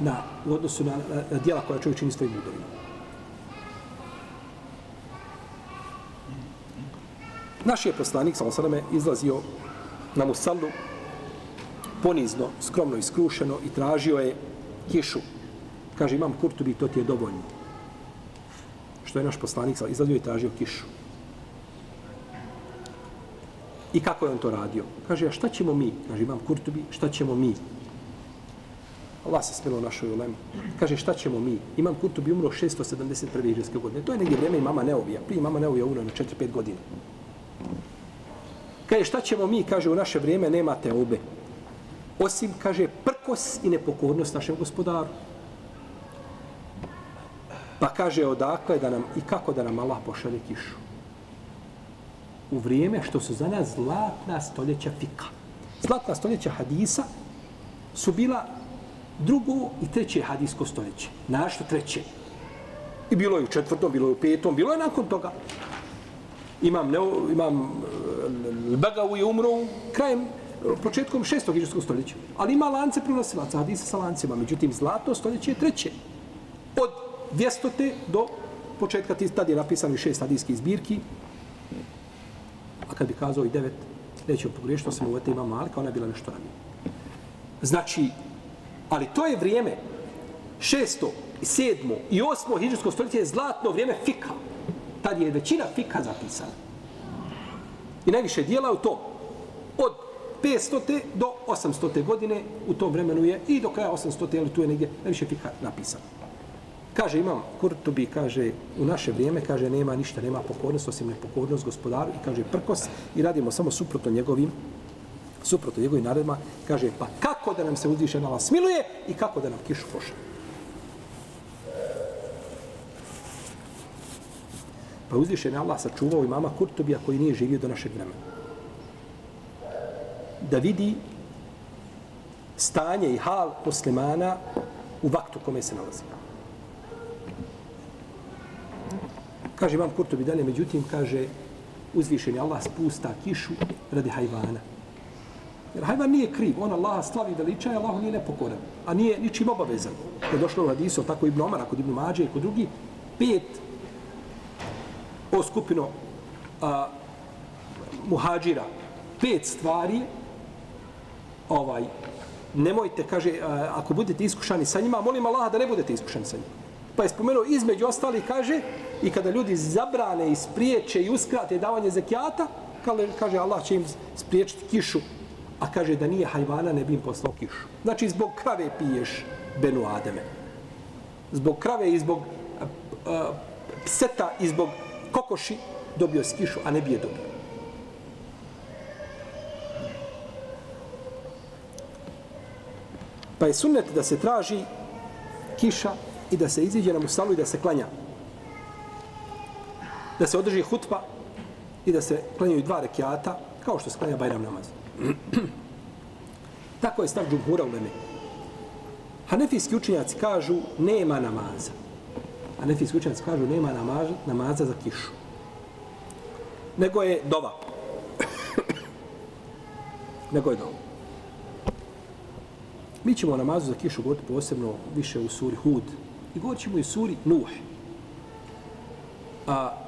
na, u odnosu na, na, na dijela koja čovjek čini svojim udovima. Naš je poslanik, sa osadame, izlazio na Musallu ponizno, skromno i skrušeno i tražio je kišu. Kaže, imam kurtubi, to ti je dovoljno. Što je naš poslanik, izlazio i tražio kišu. I kako je on to radio? Kaže, a šta ćemo mi? Kaže, imam kurtubi, šta ćemo mi? Allah se smilo našoj ulemi. Kaže, šta ćemo mi? Imam kurtubi umro 671. iđeske godine. To je negdje vrijeme i mama Neovija. Prije mama Neovija umro na 4-5 godina. Kaže, šta ćemo mi? Kaže, u naše vrijeme nema te obe. Osim, kaže, prkos i nepokornost našem gospodaru. Pa kaže, odakle da nam i kako da nam Allah pošalje kišu u vrijeme što su za nas zlatna stoljeća fika. Zlatna stoljeća hadisa su bila drugo i treće hadisko stoljeće. Našto treće. I bilo je u četvrtom, bilo je u petom, bilo je nakon toga. Imam, ne, imam eh, Bagavu je umro krajem, početkom šestog iđeskog stoljeća. Ali ima lance prenosilaca, hadisa sa lancima. Međutim, zlato stoljeće je treće. Od 200. do početka, tad je napisano i šest hadijskih zbirki, a kad bi kazao i devet, nećemo pogriješiti, osim uvete ima malika, ona je bila nešto ranije. Znači, ali to je vrijeme, šesto, sedmo i osmo hiđarsko stoljeće je zlatno vrijeme fika. Tad je većina fika zapisana. I najviše dijela u to. Od 500. do 800. godine u tom vremenu je i do kraja 800. ali tu je negdje najviše fika napisano. Kaže, imam Kurtubi, kaže, u naše vrijeme, kaže, nema ništa, nema pokornost, osim nepokornost gospodaru i kaže, prkos i radimo samo suprotno njegovim suprotno njegovim naredima, kaže, pa kako da nam se uzviše na vas smiluje i kako da nam kišu pošalje. Pa uzviše na Allah sačuvao i mama Kurtubija koji nije živio do našeg vremena. Da vidi stanje i hal muslimana u vaktu kome se nalazi. Kaže vam Kurtobi dalje, međutim, kaže, uzvišen je Allah spusta kišu radi hajvana. Jer hajvan nije kriv, on Allah slavi veliča i Allah nije nepokoran, a nije ničim obavezan. Kad je došlo u Hadisu, tako Ibn Omara, kod Ibn Mađe i kod drugi, pet o skupino a, muhađira, pet stvari, ovaj, nemojte, kaže, ako budete iskušani sa njima, molim Allah da ne budete iskušani sa njima. Pa je spomenuo između ostali, kaže, i kada ljudi zabrane i spriječe i uskrate davanje zekijata, kaže Allah će im spriječiti kišu, a kaže da nije hajvana ne bi im poslao kišu. Znači zbog krave piješ Benu Ademe. Zbog krave i zbog uh, pseta i zbog kokoši dobio si kišu, a ne bi je dobio. Pa je sunnet da se traži kiša i da se iziđe na musalu i da se klanja. Da se održi hutba i da se klanjaju dva rekiata, kao što se klanja Bajram namaz. Tako je stav džumhura u Leme. Hanefijski učenjaci kažu nema namaza. Hanefijski učenjaci kažu nema namaza, namaza za kišu. Nego je dova. Nego je dova. Mi ćemo namazu za kišu govoriti posebno više u suri Hud, I govorit ćemo i suri Nuh. A,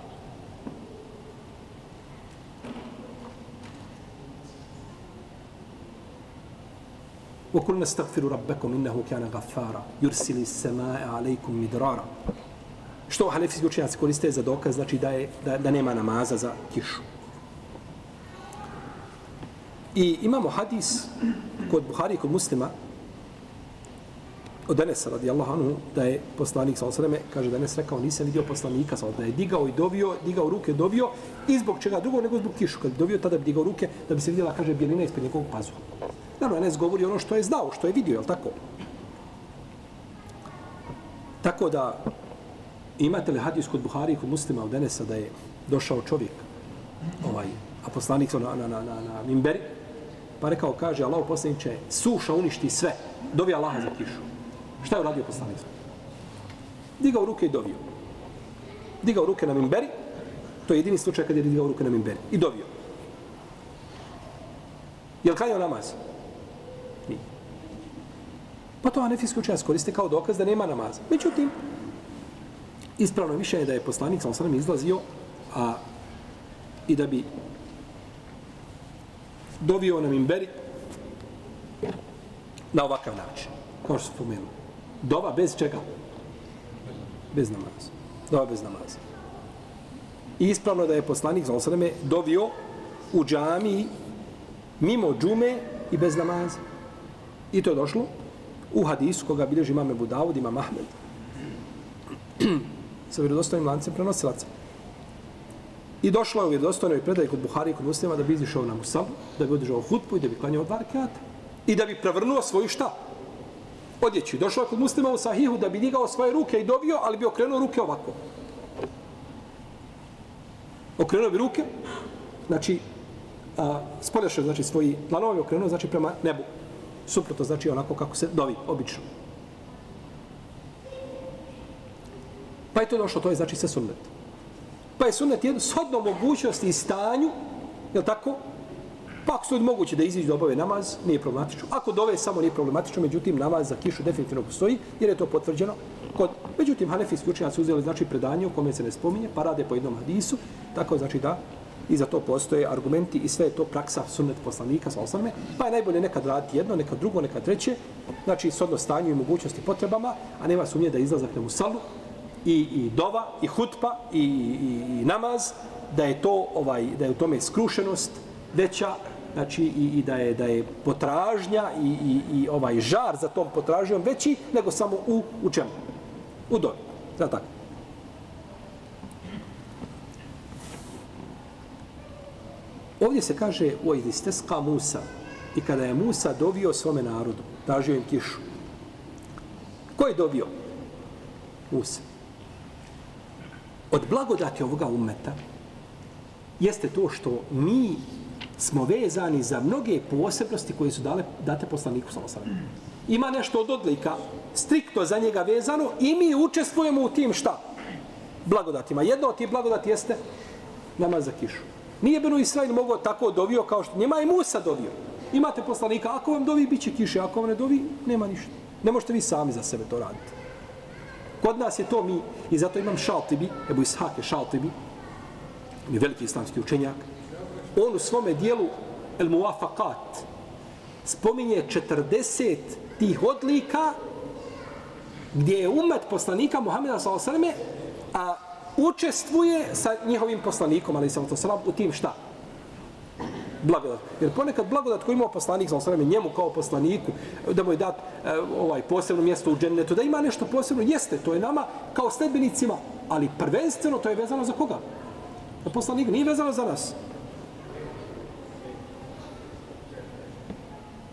وقلنا استغفروا ربكم انه كان غفارا يرسل السماء عليكم مدرارا što hanefijski učenjaci koriste za dokaz znači da je da, da nema namaza za kišu i imamo hadis kod Buhari i kod muslima od Enesa radijallahu anhu da je poslanik sa osreme, kaže da Enes rekao nisam vidio poslanika sa da je digao i dovio, digao ruke, dovio i zbog čega drugo nego zbog kišu. Kad bi dovio tada bi digao ruke da bi se vidjela, kaže, bjelina ispred njegovog pazuha. Naravno, Enes govori ono što je znao, što je vidio, je tako? Tako da imate li hadis kod Buhari i kod muslima od Enesa da je došao čovjek, ovaj, a poslanik na, na, na, na, na Mimberi, pa rekao, kaže, Allah poslaniće, suša uništi sve, dovi Allaha za kišu. Šta je uradio poslanik? Digao ruke i dovio. Digao ruke na Mimberi, to je jedini slučaj kad je digao ruke na Mimberi. I dovio. Je li klanjao namaz? Nije. Pa to anefijski učenjac koriste kao dokaz da nema namaza. Međutim, ispravno više je da je poslanik sam sam izlazio a, i da bi dovio na Mimberi na ovakav način. Kao što spomenuo. Dova bez čega? Bez namaza. Dova bez namaza. I ispravno da je poslanik za osreme dovio u džamiji mimo džume i bez namaza. I to je došlo u hadisu koga bilježi imame Budavud, ima Mahmed. sa vjerodostojnim lancem prenosilaca. I došlo je u vjerodostojnoj predaj kod Buhari i kod muslima da bi izišao na Musal, da bi održao hutbu i da bi klanjao dva rekata. I da bi prevrnuo svoju šta? Odjeću. Došao je kod muslima u sahihu da bi digao svoje ruke i dobio, ali bi okrenuo ruke ovako. Okrenuo bi ruke, znači, a, spoljašao znači, svoji planovi, okrenuo znači prema nebu. Suprotno znači onako kako se dovi, obično. Pa je to došlo, to je znači sve sunnet. Pa je sunnet jedno shodno mogućnosti i stanju, je tako? Pa ako su moguće da iziđu da obave namaz, nije problematično. Ako dove samo nije problematično, međutim namaz za kišu definitivno postoji, jer je to potvrđeno. Kod, međutim, hanefijski učenjaci uzeli znači predanje u kome se ne spominje, pa rade po jednom hadisu, tako znači da i za to postoje argumenti i sve je to praksa sunnet poslanika sa osnovne, pa je najbolje nekad raditi jedno, nekad drugo, nekad treće, znači s stanju i mogućnosti potrebama, a nema sumnje da izlazak na musalu i, i dova, i hutpa, i, i, i namaz, da je to ovaj da je u tome skrušenost veća znači i, i da je da je potražnja i, i, i ovaj žar za tom potražnjom veći nego samo u u čemu u dobi da tako Ovdje se kaže u Idisteska Musa i kada je Musa dovio svome narodu, tražio im kišu. Ko je dobio? Musa. Od blagodati ovoga umeta jeste to što mi smo vezani za mnoge posebnosti koje su dale, date poslaniku Salosana. Ima nešto od odlika striktno za njega vezano i mi učestvujemo u tim šta? Blagodatima. Jedno od tih blagodati jeste namaz za kišu. Nije Benu Israil mogao tako dovio kao što njima je Musa dovio. Imate poslanika, ako vam dovi, bit će kiše, ako vam ne dovi, nema ništa. Ne možete vi sami za sebe to raditi. Kod nas je to mi, i zato imam Šaltibi, Ebu Ishak je Šaltibi, on je veliki islamski učenjak, on u svome dijelu El Muafakat spominje 40 tih odlika gdje je umet poslanika Muhammeda s.a.v. a učestvuje sa njihovim poslanikom, ali sam to sram, u tim šta? Blagodat. Jer ponekad blagodat koji ima poslanik, sam sram, njemu kao poslaniku, da mu je dat e, ovaj, posebno mjesto u džennetu, da ima nešto posebno, jeste, to je nama kao sledbenicima, ali prvenstveno to je vezano za koga? Za poslanik, nije vezano za nas.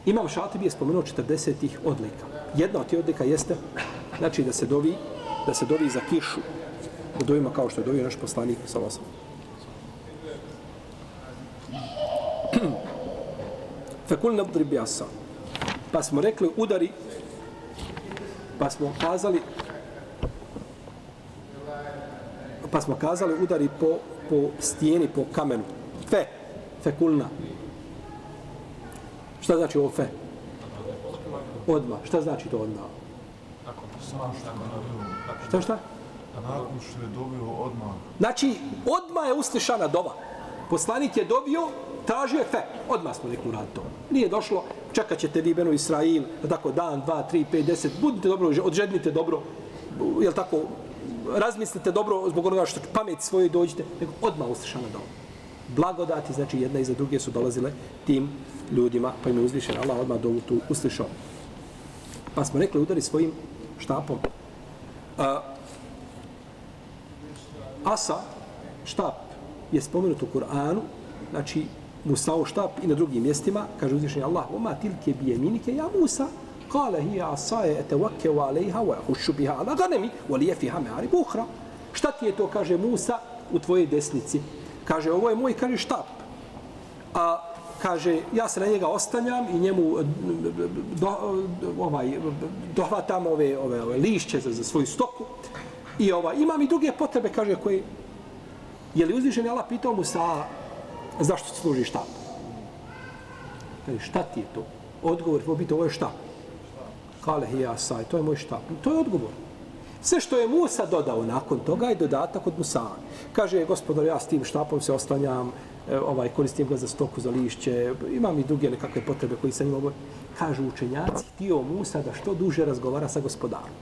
Imam Šatibi je spomenuo 40 odlika. Jedna od tih odlika jeste, znači da se dovi, da se dovi za kišu, u dovima kao što je dovio naš poslanik sa vas. Fekul ne udri bijasa. Pa smo rekli udari, pa smo kazali, pa smo kazali udari po, po stijeni, po kamenu. Fe, fekulna. Šta znači ovo fe? Odma. Šta znači to odma? Šta šta? Nakon što je dobio odmah... Znači, odmah je uslišana dova. Poslanik je dobio, tražio je fe. Odmah smo rekli uradi to. Nije došlo, čekat ćete vi Beno Israil, tako dan, dva, tri, pet, deset, budite dobro, odžednite dobro, jel tako, razmislite dobro zbog onoga što pamet svoje dođete, nego odmah uslišana dova. Blagodati, znači jedna iza druge su dolazile tim ljudima, pa im je uzvišen Allah odmah dovu tu uslišao. Pa smo rekli udari svojim štapom. A, asa, štap, je spomenut u Kur'anu, znači Musao štap i na drugim mjestima, kaže uzvišenje Allah, oma tilke bije minike, ja Musa, kale hi asaje etevake wa alejha wa hušu biha ala ganemi, wa lije fiha me ari buhra. Šta ti je to, kaže Musa, u tvojoj desnici? Kaže, ovo je moj, kaže, štap. A kaže, ja se na njega ostanjam i njemu eh, do, eh, ovaj, dohvatam ove, ove, ove lišće za, za svoju stoku. I ovaj, imam i druge potrebe, kaže, koje... Je li uzvišen Allah pitao mu sa, zašto ti služi štap? Kaže, šta ti je to? Odgovor biti, ovo je štap. Kale hi saj, to je moj štap. To je odgovor. Sve što je Musa dodao nakon toga je dodatak od Musa. Kaže, gospodar, ja s tim štapom se oslanjam, e, ovaj, koristim ga za stoku, za lišće, imam i druge nekakve potrebe koji sam imao. Kažu učenjaci, htio Musa da što duže razgovara sa gospodarom.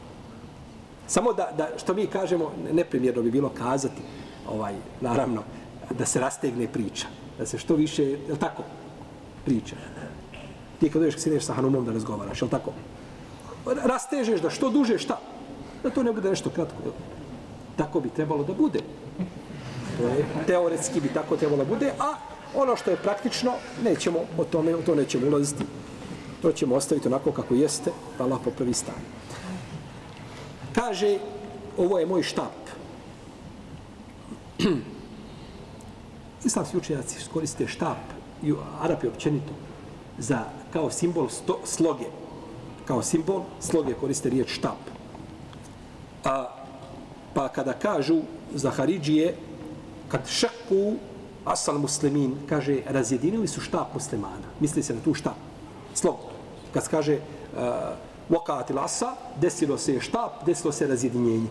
Samo da, da što mi kažemo, neprimjerno bi bilo kazati, ovaj, naravno, da se rastegne priča da se što više, je li tako, priča. Ti kad dođeš, sineš sa Hanumom da razgovaraš, je li tako? Rastežeš da što duže, šta? Da to ne bude nešto kratko. Tako bi trebalo da bude. To je, teoretski bi tako trebalo da bude, a ono što je praktično, nećemo o tome, o to nećemo ulaziti. To ćemo ostaviti onako kako jeste, da Allah popravi stan. Kaže, ovo je moj štap. Islamski učenjaci koriste štap i Arapi općenito za kao simbol sto, sloge. Kao simbol sloge koriste riječ štap. A, pa kada kažu za Haridžije, kad šaku asal muslimin, kaže, razjedinili su štap muslimana. Misli se na tu štap. Slovo. Kad kaže uh, asa, desilo se štap, desilo se razjedinjenje.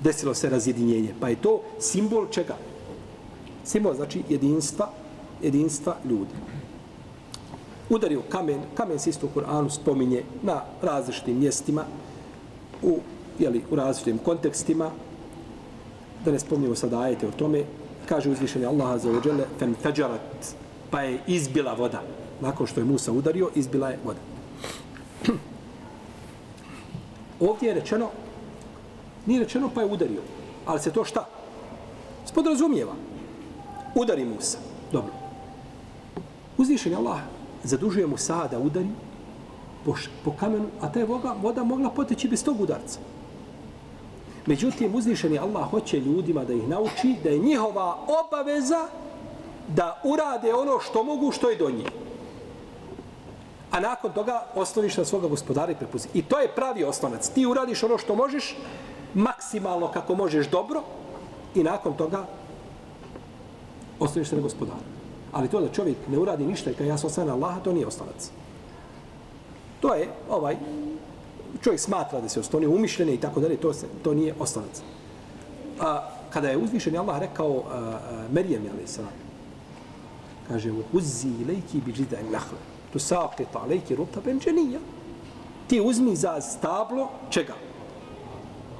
Desilo se razjedinjenje. Pa je to simbol čega? Simbol znači jedinstva, jedinstva ljudi. Udario kamen, kamen se isto u Kur'anu spominje na različitim mjestima, u, jeli, u različitim kontekstima, da ne spomnimo sad ajete o tome, kaže uzvišenje Allaha za ođele, fem tađarat, pa je izbila voda. Nakon što je Musa udario, izbila je voda. Ovdje je rečeno, nije rečeno pa je udario, ali se to šta? Spodrazumijeva udari Musa. Dobro. Uzvišenje Allah zadužuje Musa da udari po, po kamenu, a ta je voda, voda mogla poteći bez tog udarca. Međutim, uzvišeni Allah hoće ljudima da ih nauči da je njihova obaveza da urade ono što mogu, što je do njih. A nakon toga osnoviš na svoga gospodara i prepusti. I to je pravi osnovac. Ti uradiš ono što možeš, maksimalno kako možeš dobro, i nakon toga ostaviš se na gospodaru. Ali to da čovjek ne uradi ništa i kada ja sam osnovna Allaha, to nije osnovac. To je, ovaj, čovjek smatra da se ostonio umišljene i tako dalje, to, se, to nije ostanac. A, kada je uzvišeni Allah rekao a, a, Merijem, jel se kaže, uzzi lejki bi džida nakhl nahle, tu saqit lejki ruta benđenija. Ti uzmi za stablo, čega?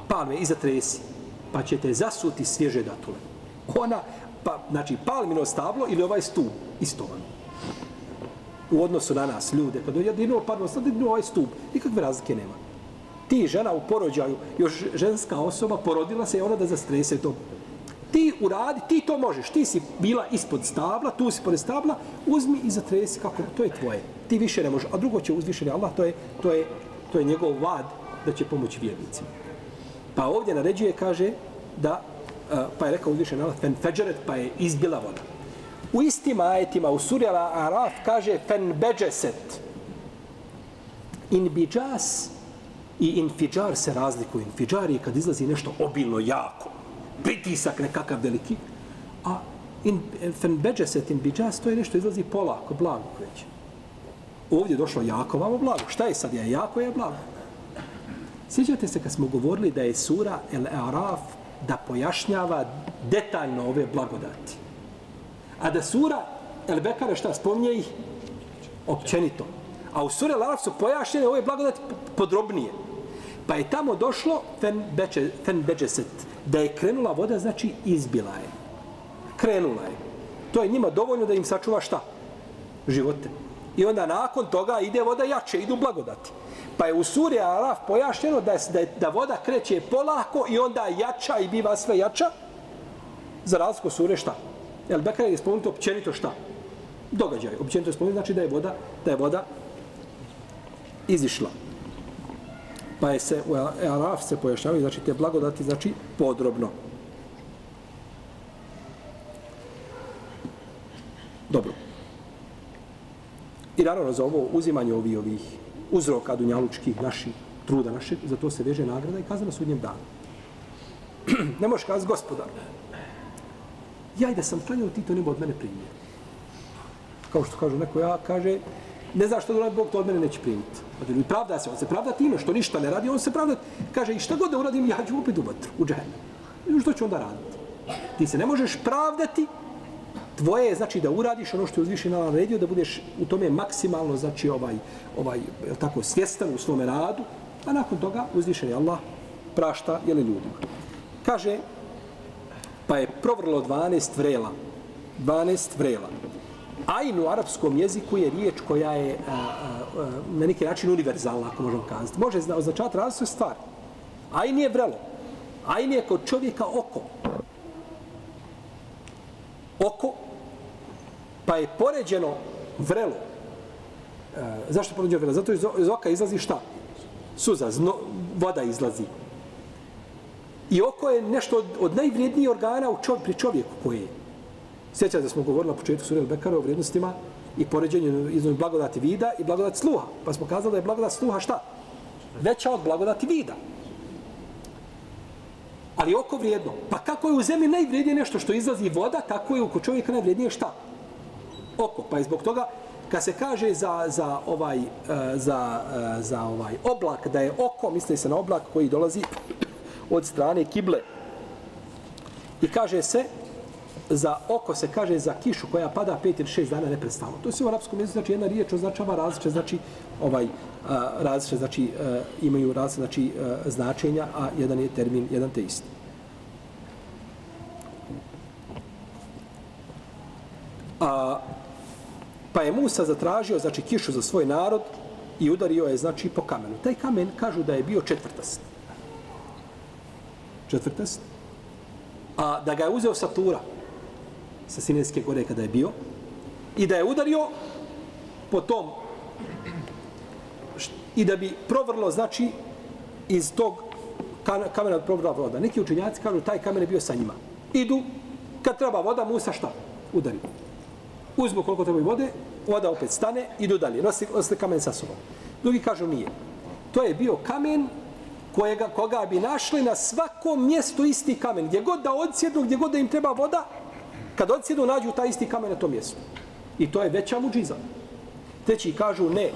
Palme, iza tresi, pa će te zasuti svježe datule. Ona, pa, znači palmino stablo ili ovaj stup istovano U odnosu na nas, ljude, Kad je dinuo palmino stablo, dinuo ovaj stup, nikakve razlike nema. Ti žena u porođaju, još ženska osoba porodila se i ona da zastrese to. Ti uradi, ti to možeš, ti si bila ispod stabla, tu si pored stabla, uzmi i zatresi kako, to je tvoje. Ti više ne možeš, a drugo će uzvišeni Allah, to je, to je, to je njegov vad da će pomoći vjernicima. Pa ovdje naređuje, kaže, da eh, pa je rekao uzvišen Allah, fen feđeret, pa je izbila voda. U istim ajetima, u suri Al-Araf, kaže fen beđeset. In i infiđar se razlikuju. Infiđar je kad izlazi nešto obilno, jako. Pritisak nekakav veliki. A in, fen beđeset, in to je nešto izlazi polako, blago kreće. Ovdje je došlo jako, vamo blago. Šta je sad? Ja jako, je blago. Sjećate se kad smo govorili da je sura El-Araf da pojašnjava detaljno ove blagodati. A da sura El Bekare šta spominje ih općenito. A u sura Laraf su pojašnjene ove blagodati podrobnije. Pa je tamo došlo fen, beče, fen beđeset, da je krenula voda, znači izbila je. Krenula je. To je njima dovoljno da im sačuva šta? Živote. I onda nakon toga ide voda jače, idu blagodati. Pa je u suri Araf pojašnjeno da, je, da, je, da voda kreće polako i onda jača i biva sve jača. Za razliku sure šta? Jel Bekra je spomenuto općenito šta? Događaj. Općenito je spomenuto znači da je voda, da je voda izišla. Pa je se u Araf se pojašnjavaju, znači te blagodati, znači podrobno. Dobro. I naravno za ovo uzimanje ovih, ovih uzroka dunjalučkih naših truda naše, za to se veže nagrada i kazna na sudnjem danu. ne možeš kazati gospodar, ja i da sam klanjao, ti to ne od mene primio. Kao što kažu neko, ja kaže, ne znaš što da uradi Bog, to od mene neće primiti. Pa znači, pravda se, on se pravda time što ništa ne radi, on se pravda, kaže, i šta god da uradim, ja ću opet u vatru, u džehennem. I što ću onda raditi? Ti se ne možeš pravdati, tvoje je znači da uradiš ono što je uzvišen na naredio, da budeš u tome maksimalno, znači ovaj, ovaj, tako, svjestan u svome radu, a nakon toga uzvišen je Allah prašta, jeli ljudima. Kaže, pa je provrlo 12 vrela. 12 vrela. Ajn u arapskom jeziku je riječ koja je a, a, a, na neki način univerzalna, ako možemo kazati. Može označavati različite stvari. Ajn je vrelo. Ajn je kod čovjeka oko. Oko. Pa je poređeno vrelo. E, zašto poređeno vrelo? Zato iz oka izlazi šta? Suza, zno, voda izlazi. I oko je nešto od, od najvrijednijih organa u čov, pri čovjeku koji je. Sjećate da smo govorili na početku Surel Bekara o vrijednostima i poređenju između blagodati vida i blagodati sluha. Pa smo kazali da je blagodat sluha šta? Veća od blagodati vida. Ali oko vrijedno. Pa kako je u zemlji najvrijednije nešto što izlazi voda, tako je oko čovjeka najvrijednije šta? Oko. Pa je zbog toga kad se kaže za, za ovaj eh, za, eh, za ovaj oblak da je oko, misli se na oblak koji dolazi od strane kible. I kaže se, za oko se kaže za kišu koja pada pet ili šest dana neprestano. To se u arapskom jeziku znači jedna riječ označava različite znači ovaj a, različite znači a, imaju različite znači a, značenja, a jedan je termin jedan te isti. A, pa je Musa zatražio znači kišu za svoj narod i udario je znači po kamenu. Taj kamen kažu da je bio četvrtast četvrtest, a da ga je uzeo sa Tura, sa Sinajske gore kada je bio, i da je udario po tom i da bi provrlo, znači, iz tog kamena provrla voda. Neki učenjaci kažu, taj kamen je bio sa njima. Idu, kad treba voda, Musa šta? Udari. Uzmu koliko treba vode, voda opet stane, idu dalje. Nosi, nosi kamen sa sobom. Drugi kažu, nije. To je bio kamen kojega, koga bi našli na svakom mjestu isti kamen. Gdje god da odsjednu, gdje god da im treba voda, kad odsjedu, nađu taj isti kamen na tom mjestu. I to je veća muđiza. Treći kažu ne.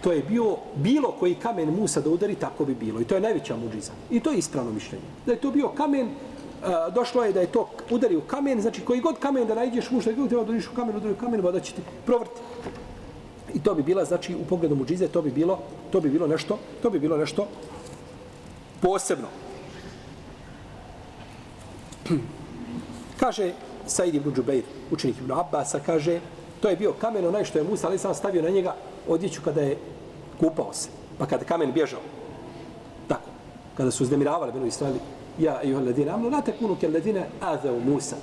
To je bio bilo koji kamen Musa da udari, tako bi bilo. I to je najveća muđiza. I to je ispravno mišljenje. Da je to bio kamen, e, došlo je da je to udari u kamen, znači koji god kamen da najdeš muš, da treba da u kamen, udari u kamen, voda će ti provrti. I to bi bila, znači, u pogledu muđize, to bi bilo, to bi bilo nešto, to bi bilo nešto posebno. kaže Said ibn Džubeir, učenik ibn Abbasa, kaže, to je bio kamen onaj što je Musa, ali sam stavio na njega odjeću kada je kupao se. Pa kada kamen bježao. Tako. Kada su uznemiravali, bilo Israeli, ja i on ledine, amno, nate kunu ke ledine azeu Musa.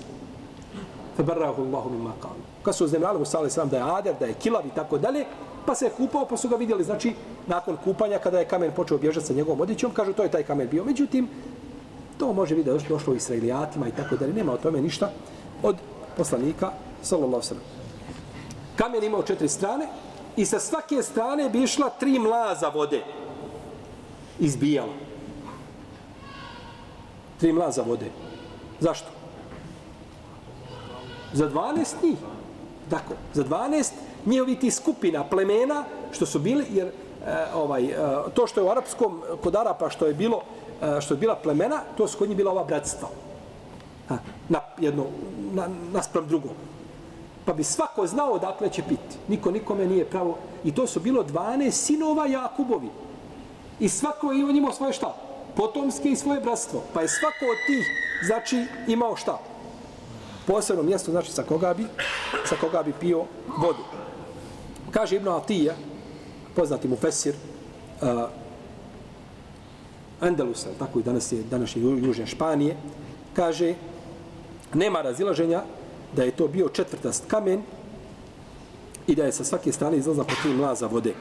Fa barrahu Allahu mimma kalu. Kada su uznemiravali Musa, ali sam da je ader, da je kilav i tako dalje, pa se je kupao, pa su ga vidjeli, znači, nakon kupanja, kada je kamen počeo bježati sa njegovom odjećom, kažu, to je taj kamen bio. Međutim, to može biti da je došlo u Israelijatima i tako dalje, nema o tome ništa od poslanika, sallallahu sallam. Kamen imao četiri strane i sa svake strane bi išla tri mlaza vode. Izbijala. Tri mlaza vode. Zašto? Za 12 njih. Tako, za 12 njihovi ti skupina plemena što su bili jer e, ovaj e, to što je u arapskom kod Arapa što je bilo e, što je bila plemena to su kod njih bila ova bratstva. Ha, na jedno na naspram drugom pa bi svako znao odakle će biti. Niko nikome nije pravo. I to su bilo 12 sinova Jakubovi. I svako je imao svoje šta? Potomske i svoje bratstvo. Pa je svako od tih znači imao šta? Posebno mjesto znači sa koga bi sa koga bi pio vodu. Kaže Ibn Atija, poznati mu Fesir, uh, Andalusa, tako i danas je današnje južne Španije, kaže, nema razilaženja da je to bio četvrtast kamen i da je sa svake strane izlazla po tri mlaza vode.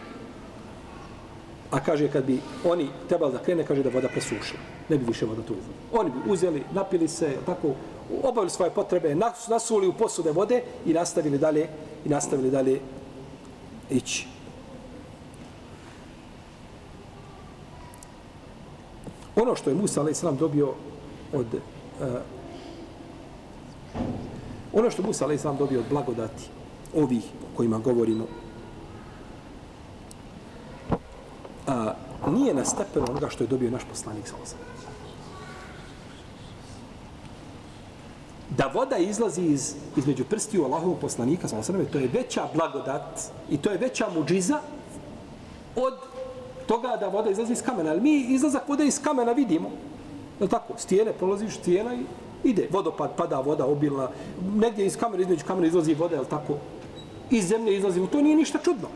A kaže, kad bi oni trebali da krene, kaže da voda presušila. Ne bi više voda tu izlazila. Oni bi uzeli, napili se, tako, obavili svoje potrebe, nasuli u posude vode i nastavili dalje, i nastavili dalje ići. Ono što je Musa a.s. dobio od uh, ono što Musa a.s. dobio od blagodati ovih o kojima govorimo a, nije na stepenu onoga što je dobio naš poslanik s.a.s. Da voda izlazi iz, između prstiju Allahovog poslanika s.a.s. to je veća blagodat i to je veća muđiza od toga da voda izlazi iz kamena. Ali mi izlazak vode iz kamena vidimo. Je tako? Stijene, prolaziš stijena i ide. Vodopad, pada voda obilna. Negdje iz kamena, između kamena izlazi voda, je tako? Iz zemlje izlazi. To nije ništa čudno.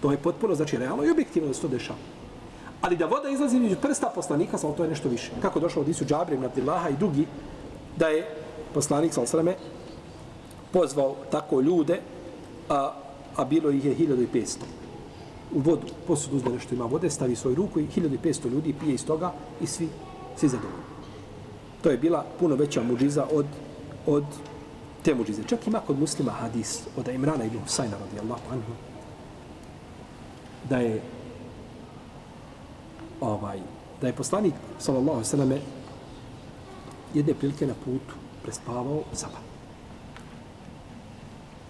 To je potpuno, znači, realno i objektivno da se to dešava. Ali da voda izlazi iz prsta poslanika, samo to je nešto više. Kako došlo od Isu Džabrim, Abdillaha i drugi, da je poslanik, sa sveme, pozvao tako ljude, a, a bilo ih je 1500 u vodu, posud uzme nešto ima vode, stavi svoju ruku i 1500 ljudi pije iz toga i svi, svi zadovoljni. To je bila puno veća muđiza od, od te muđize. Čak ima kod muslima hadis od Imrana ibn Husayna radijallahu anhu da je ovaj da je poslanik sallallahu alejhi ve selleme jedne prilike na putu prespavao sabah.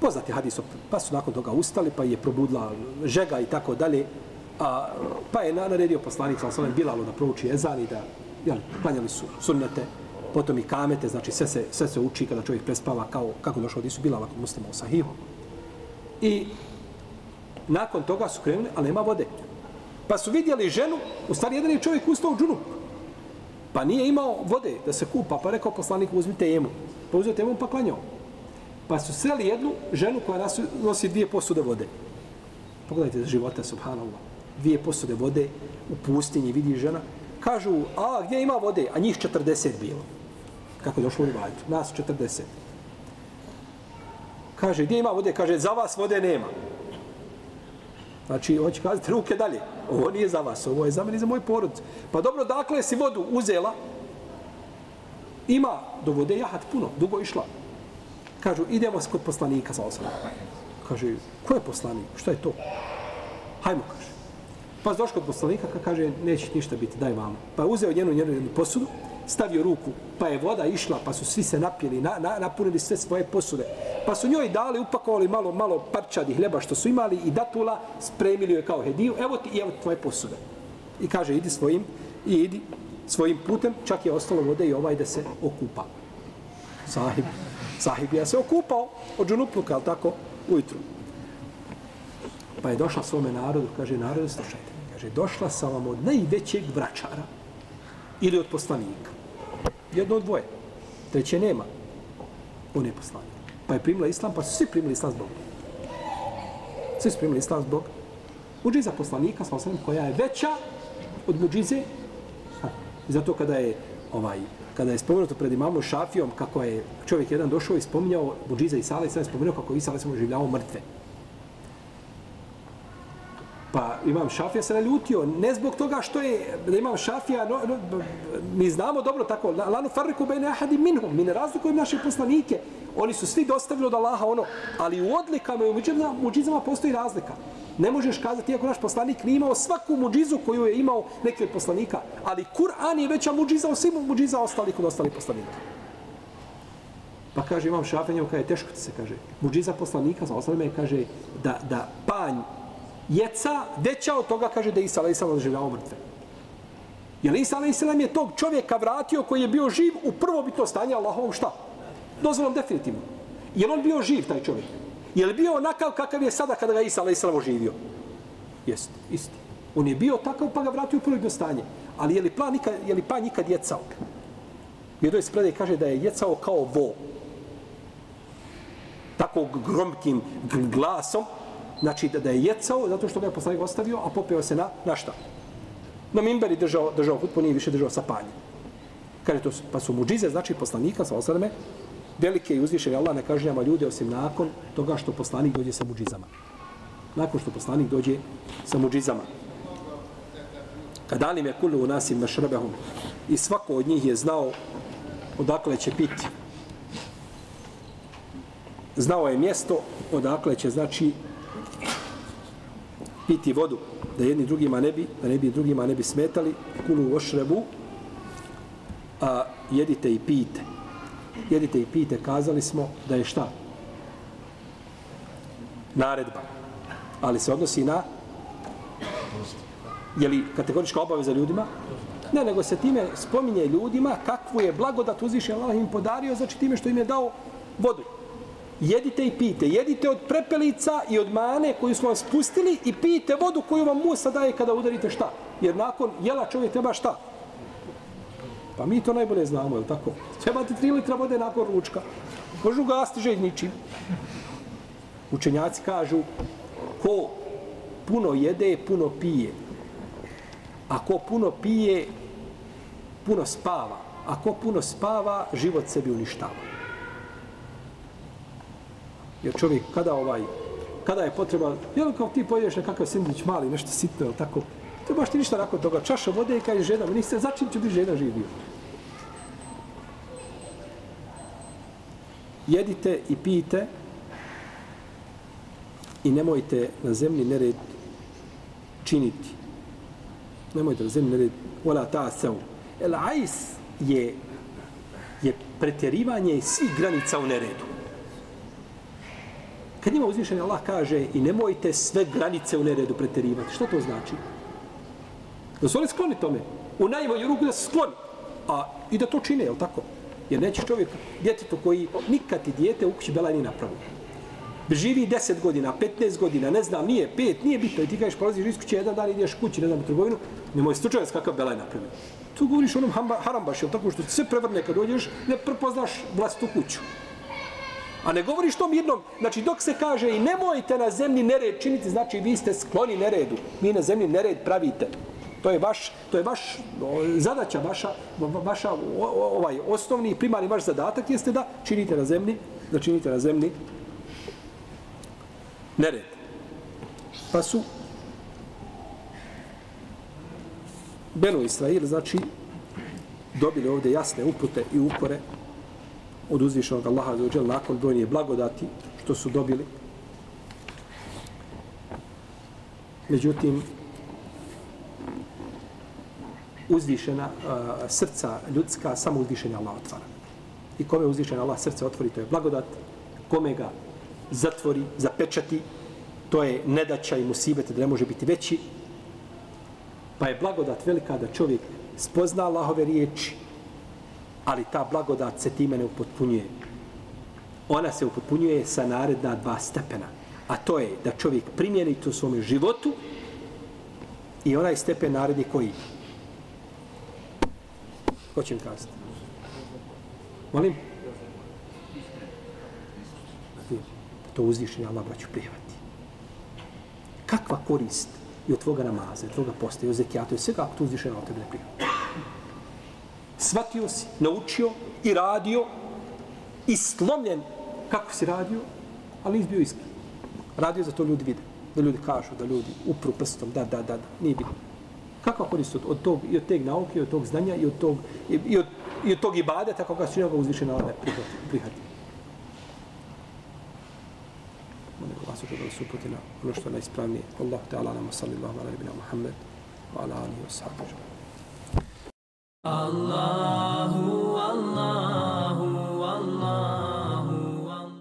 Poznati hadis, pa su nakon toga ustali, pa je probudila žega i tako dalje, a, pa je naredio poslanik sa alejhi Bilalu da prouči ezan i da jel, klanjali su sunnete, potom i kamete, znači sve se, sve se uči kada čovjek prespava kao kako došao od Isu Bilala kod muslima u Sahihu. I nakon toga su krenuli, ali nema vode. Pa su vidjeli ženu, u stvari jedan je čovjek ustao u džunup. Pa nije imao vode da se kupa, pa rekao poslanik uzmite jemu. Pa uzeo temu pa klanjao. Pa su sreli jednu ženu koja nosi, nosi dvije posude vode. Pogledajte za života, subhanallah. Dvije posude vode u pustinji, vidi žena. Kažu, a gdje ima vode? A njih 40 bilo. Kako je došlo u Rivajtu? Nas 40. Kaže, gdje ima vode? Kaže, za vas vode nema. Znači, hoće kazati ruke dalje. Ovo nije za vas, ovo je za mene i za moj porod. Pa dobro, dakle si vodu uzela, ima do vode jahat puno, dugo išla. Kažu, idemo kod poslanika sa osam. Kaže, ko je poslanik? Što je to? Hajmo, kaže. Pa došao kod poslanika, kaže, neće ništa biti, daj vama. Pa uzeo njenu, njenu, njenu posudu, stavio ruku, pa je voda išla, pa su svi se napili, na, na, napunili sve svoje posude. Pa su njoj dali, upakovali malo, malo parčadi hljeba što su imali i datula, spremili joj kao hediju, evo ti, evo ti tvoje posude. I kaže, idi svojim, i idi svojim putem, čak je ostalo vode i ovaj da se okupa. Sahib, sahib ja se okupao od džunupluka, ali tako, ujutru. Pa je došla svome narodu, kaže, narodu, slušajte, kaže, došla sam vam od najvećeg vračara ili od poslanika. Jedno od dvoje. Treće nema. On je poslanik. Pa je primila islam, pa su svi primili islam zbog. Svi su primili islam zbog muđiza poslanika, sa osam, koja je veća od muđize. Ha. I zato kada je ovaj kada je spomenuto pred imamom Šafijom kako je čovjek jedan došao i spominjao muđiza i sada je spomenuo kako Isala se oživljavao mrtve imam Šafija se naljutio, ne zbog toga što je, da imam Šafija, no, no, mi znamo dobro tako, lanu farriku bejne ahadi minhum, mi ne razlikujemo naše poslanike, oni su svi dostavili od Allaha ono, ali u odlikama i u muđizama postoji razlika. Ne možeš kazati, iako naš poslanik nije imao svaku muđizu koju je imao neki od poslanika, ali Kur'an je veća muđiza od svim muđiza ostalih od ostalih poslanika. Pa kaže, imam šafenjem, kaže, je teško ti se kaže, muđiza poslanika, sa ostalima kaže, da, da panj jeca deća od toga, kaže da Isa a.s. doživljavao mrtve. Jer Isa a.s. je tog čovjeka vratio koji je bio živ u prvobitno stanje Allahovom šta? Dozvolom definitivno. Je on bio živ, taj čovjek? Je li bio onakav kakav je sada kada ga Isa a.s. oživio? Jeste, isti. On je bio takav pa ga vratio u prvobitno stanje. Ali je li, plan nikad, je li pa nikad jecao? U jednoj spredaj kaže da je jecao kao vo. Tako gromkim glasom Znači da, da je jecao zato što ga je poslanik ostavio, a popeo se na, na šta? Na mimberi držao, držao hutbu, nije više držao sapanje. Kaže to, pa su muđize, znači poslanika, sa osadame, velike i uzvišene Allah ne kažnjava ljude osim nakon toga što poslanik dođe sa muđizama. Nakon što poslanik dođe sa muđizama. Kad alim je kullu u nasim mešrebehum i svako od njih je znao odakle će piti. Znao je mjesto odakle će, znači, piti vodu, da jedni drugima ne bi, da ne bi drugima ne bi smetali, kulu ošrebu, a jedite i pijte. Jedite i pijte, kazali smo da je šta? Naredba. Ali se odnosi na je li kategorička obaveza ljudima? Ne, nego se time spominje ljudima kakvu je blagodat uzviše Allah im podario, znači time što im je dao vodu. Jedite i pijte. Jedite od prepelica i od mane koju smo vam spustili i pijte vodu koju vam Musa daje kada udarite šta. Jer nakon jela čovjek treba šta? Pa mi to najbolje znamo, je li tako? Treba ti tri litra vode nakon ručka. Možeš ugasiti želj ničim. Učenjaci kažu, ko puno jede, puno pije. A ko puno pije, puno spava. A ko puno spava, život sebi uništava. Jer čovjek kada ovaj, kada je potreba, jel kao ti pojedeš nekakav sindvić mali, nešto sitno, jel tako, trebaš ti ništa nakon toga, čaša vode i kaže žena, niste, se začin ću biti žena živio? Jedite i pijte i nemojte na zemlji nered činiti. Nemojte na zemlji nered, ola ta seu. El ais je, je pretjerivanje svih granica u neredu. Kad njima uzvišen Allah kaže i nemojte sve granice u neredu preterivati, što to znači? Da su oni skloni tome. U najmanju ruku da su skloni. A i da to čine, jel tako? Jer neće čovjek, djetetu koji nikad ti dijete u kući Bela nije napravio. Živi 10 godina, 15 godina, ne znam, nije 5, nije bitno. I ti kažeš, prolaziš iz kuće, jedan dan ideš kući, ne znam, u trgovinu, nemoj slučajac kakav Bela je napravio. Tu govoriš onom hamba, harambaš, jel tako, što se prevrne kad dođeš, ne prepoznaš vlastitu kuću. A ne govoriš tom jednom, znači dok se kaže i nemojte na zemlji nered činiti, znači vi ste skloni neredu. Vi na zemlji nered pravite. To je vaš, to je vaš o, zadaća, vaša, vaša o, o, ovaj osnovni i primarni vaš zadatak jeste da činite na zemlji, da činite na zemlji nered. Pa su Beno Israil, znači, dobili ovdje jasne upute i upore od uzvišenog Allaha za uđel nakon brojnije blagodati što su dobili. Međutim, uzvišena uh, srca ljudska samo uzvišenja Allah otvara. I kome uzvišen Allah srce otvori, to je blagodat. Kome ga zatvori, zapečati, to je nedaća i musibete da ne može biti veći. Pa je blagodat velika da čovjek spozna Allahove riječi, ali ta blagodat se time ne upotpunjuje. Ona se upotpunjuje sa naredna dva stepena. A to je da čovjek primjeni to svome svom životu i onaj stepen naredni koji? Ko će mi kazati? Molim? To uzvišenje Allah braću prijevati. Kakva korist i od tvoga namaza, od tvoga posta, i od zekijata, i od svega ako to uzvišenje Allah tebe ne prijevati. Svatio si, naučio i radio i slomljen kako si radio, ali nisi bio iskren. Radio za to ljudi vide, da ljudi kažu, da ljudi upru prstom, da, da, da, da, nije bitno. Kakva korist od, od tog, i od teg nauke, i od tog znanja, i od tog, i, i od, i od tog ibadeta, kako ga činio ga uzviše na ne prihvati. prihvati. Molim vas da nas uputi na ono što je najispravnije. Allah ta'ala nama sallallahu ala nabina Muhammed wa ala alihi wa sahbihi. Allahu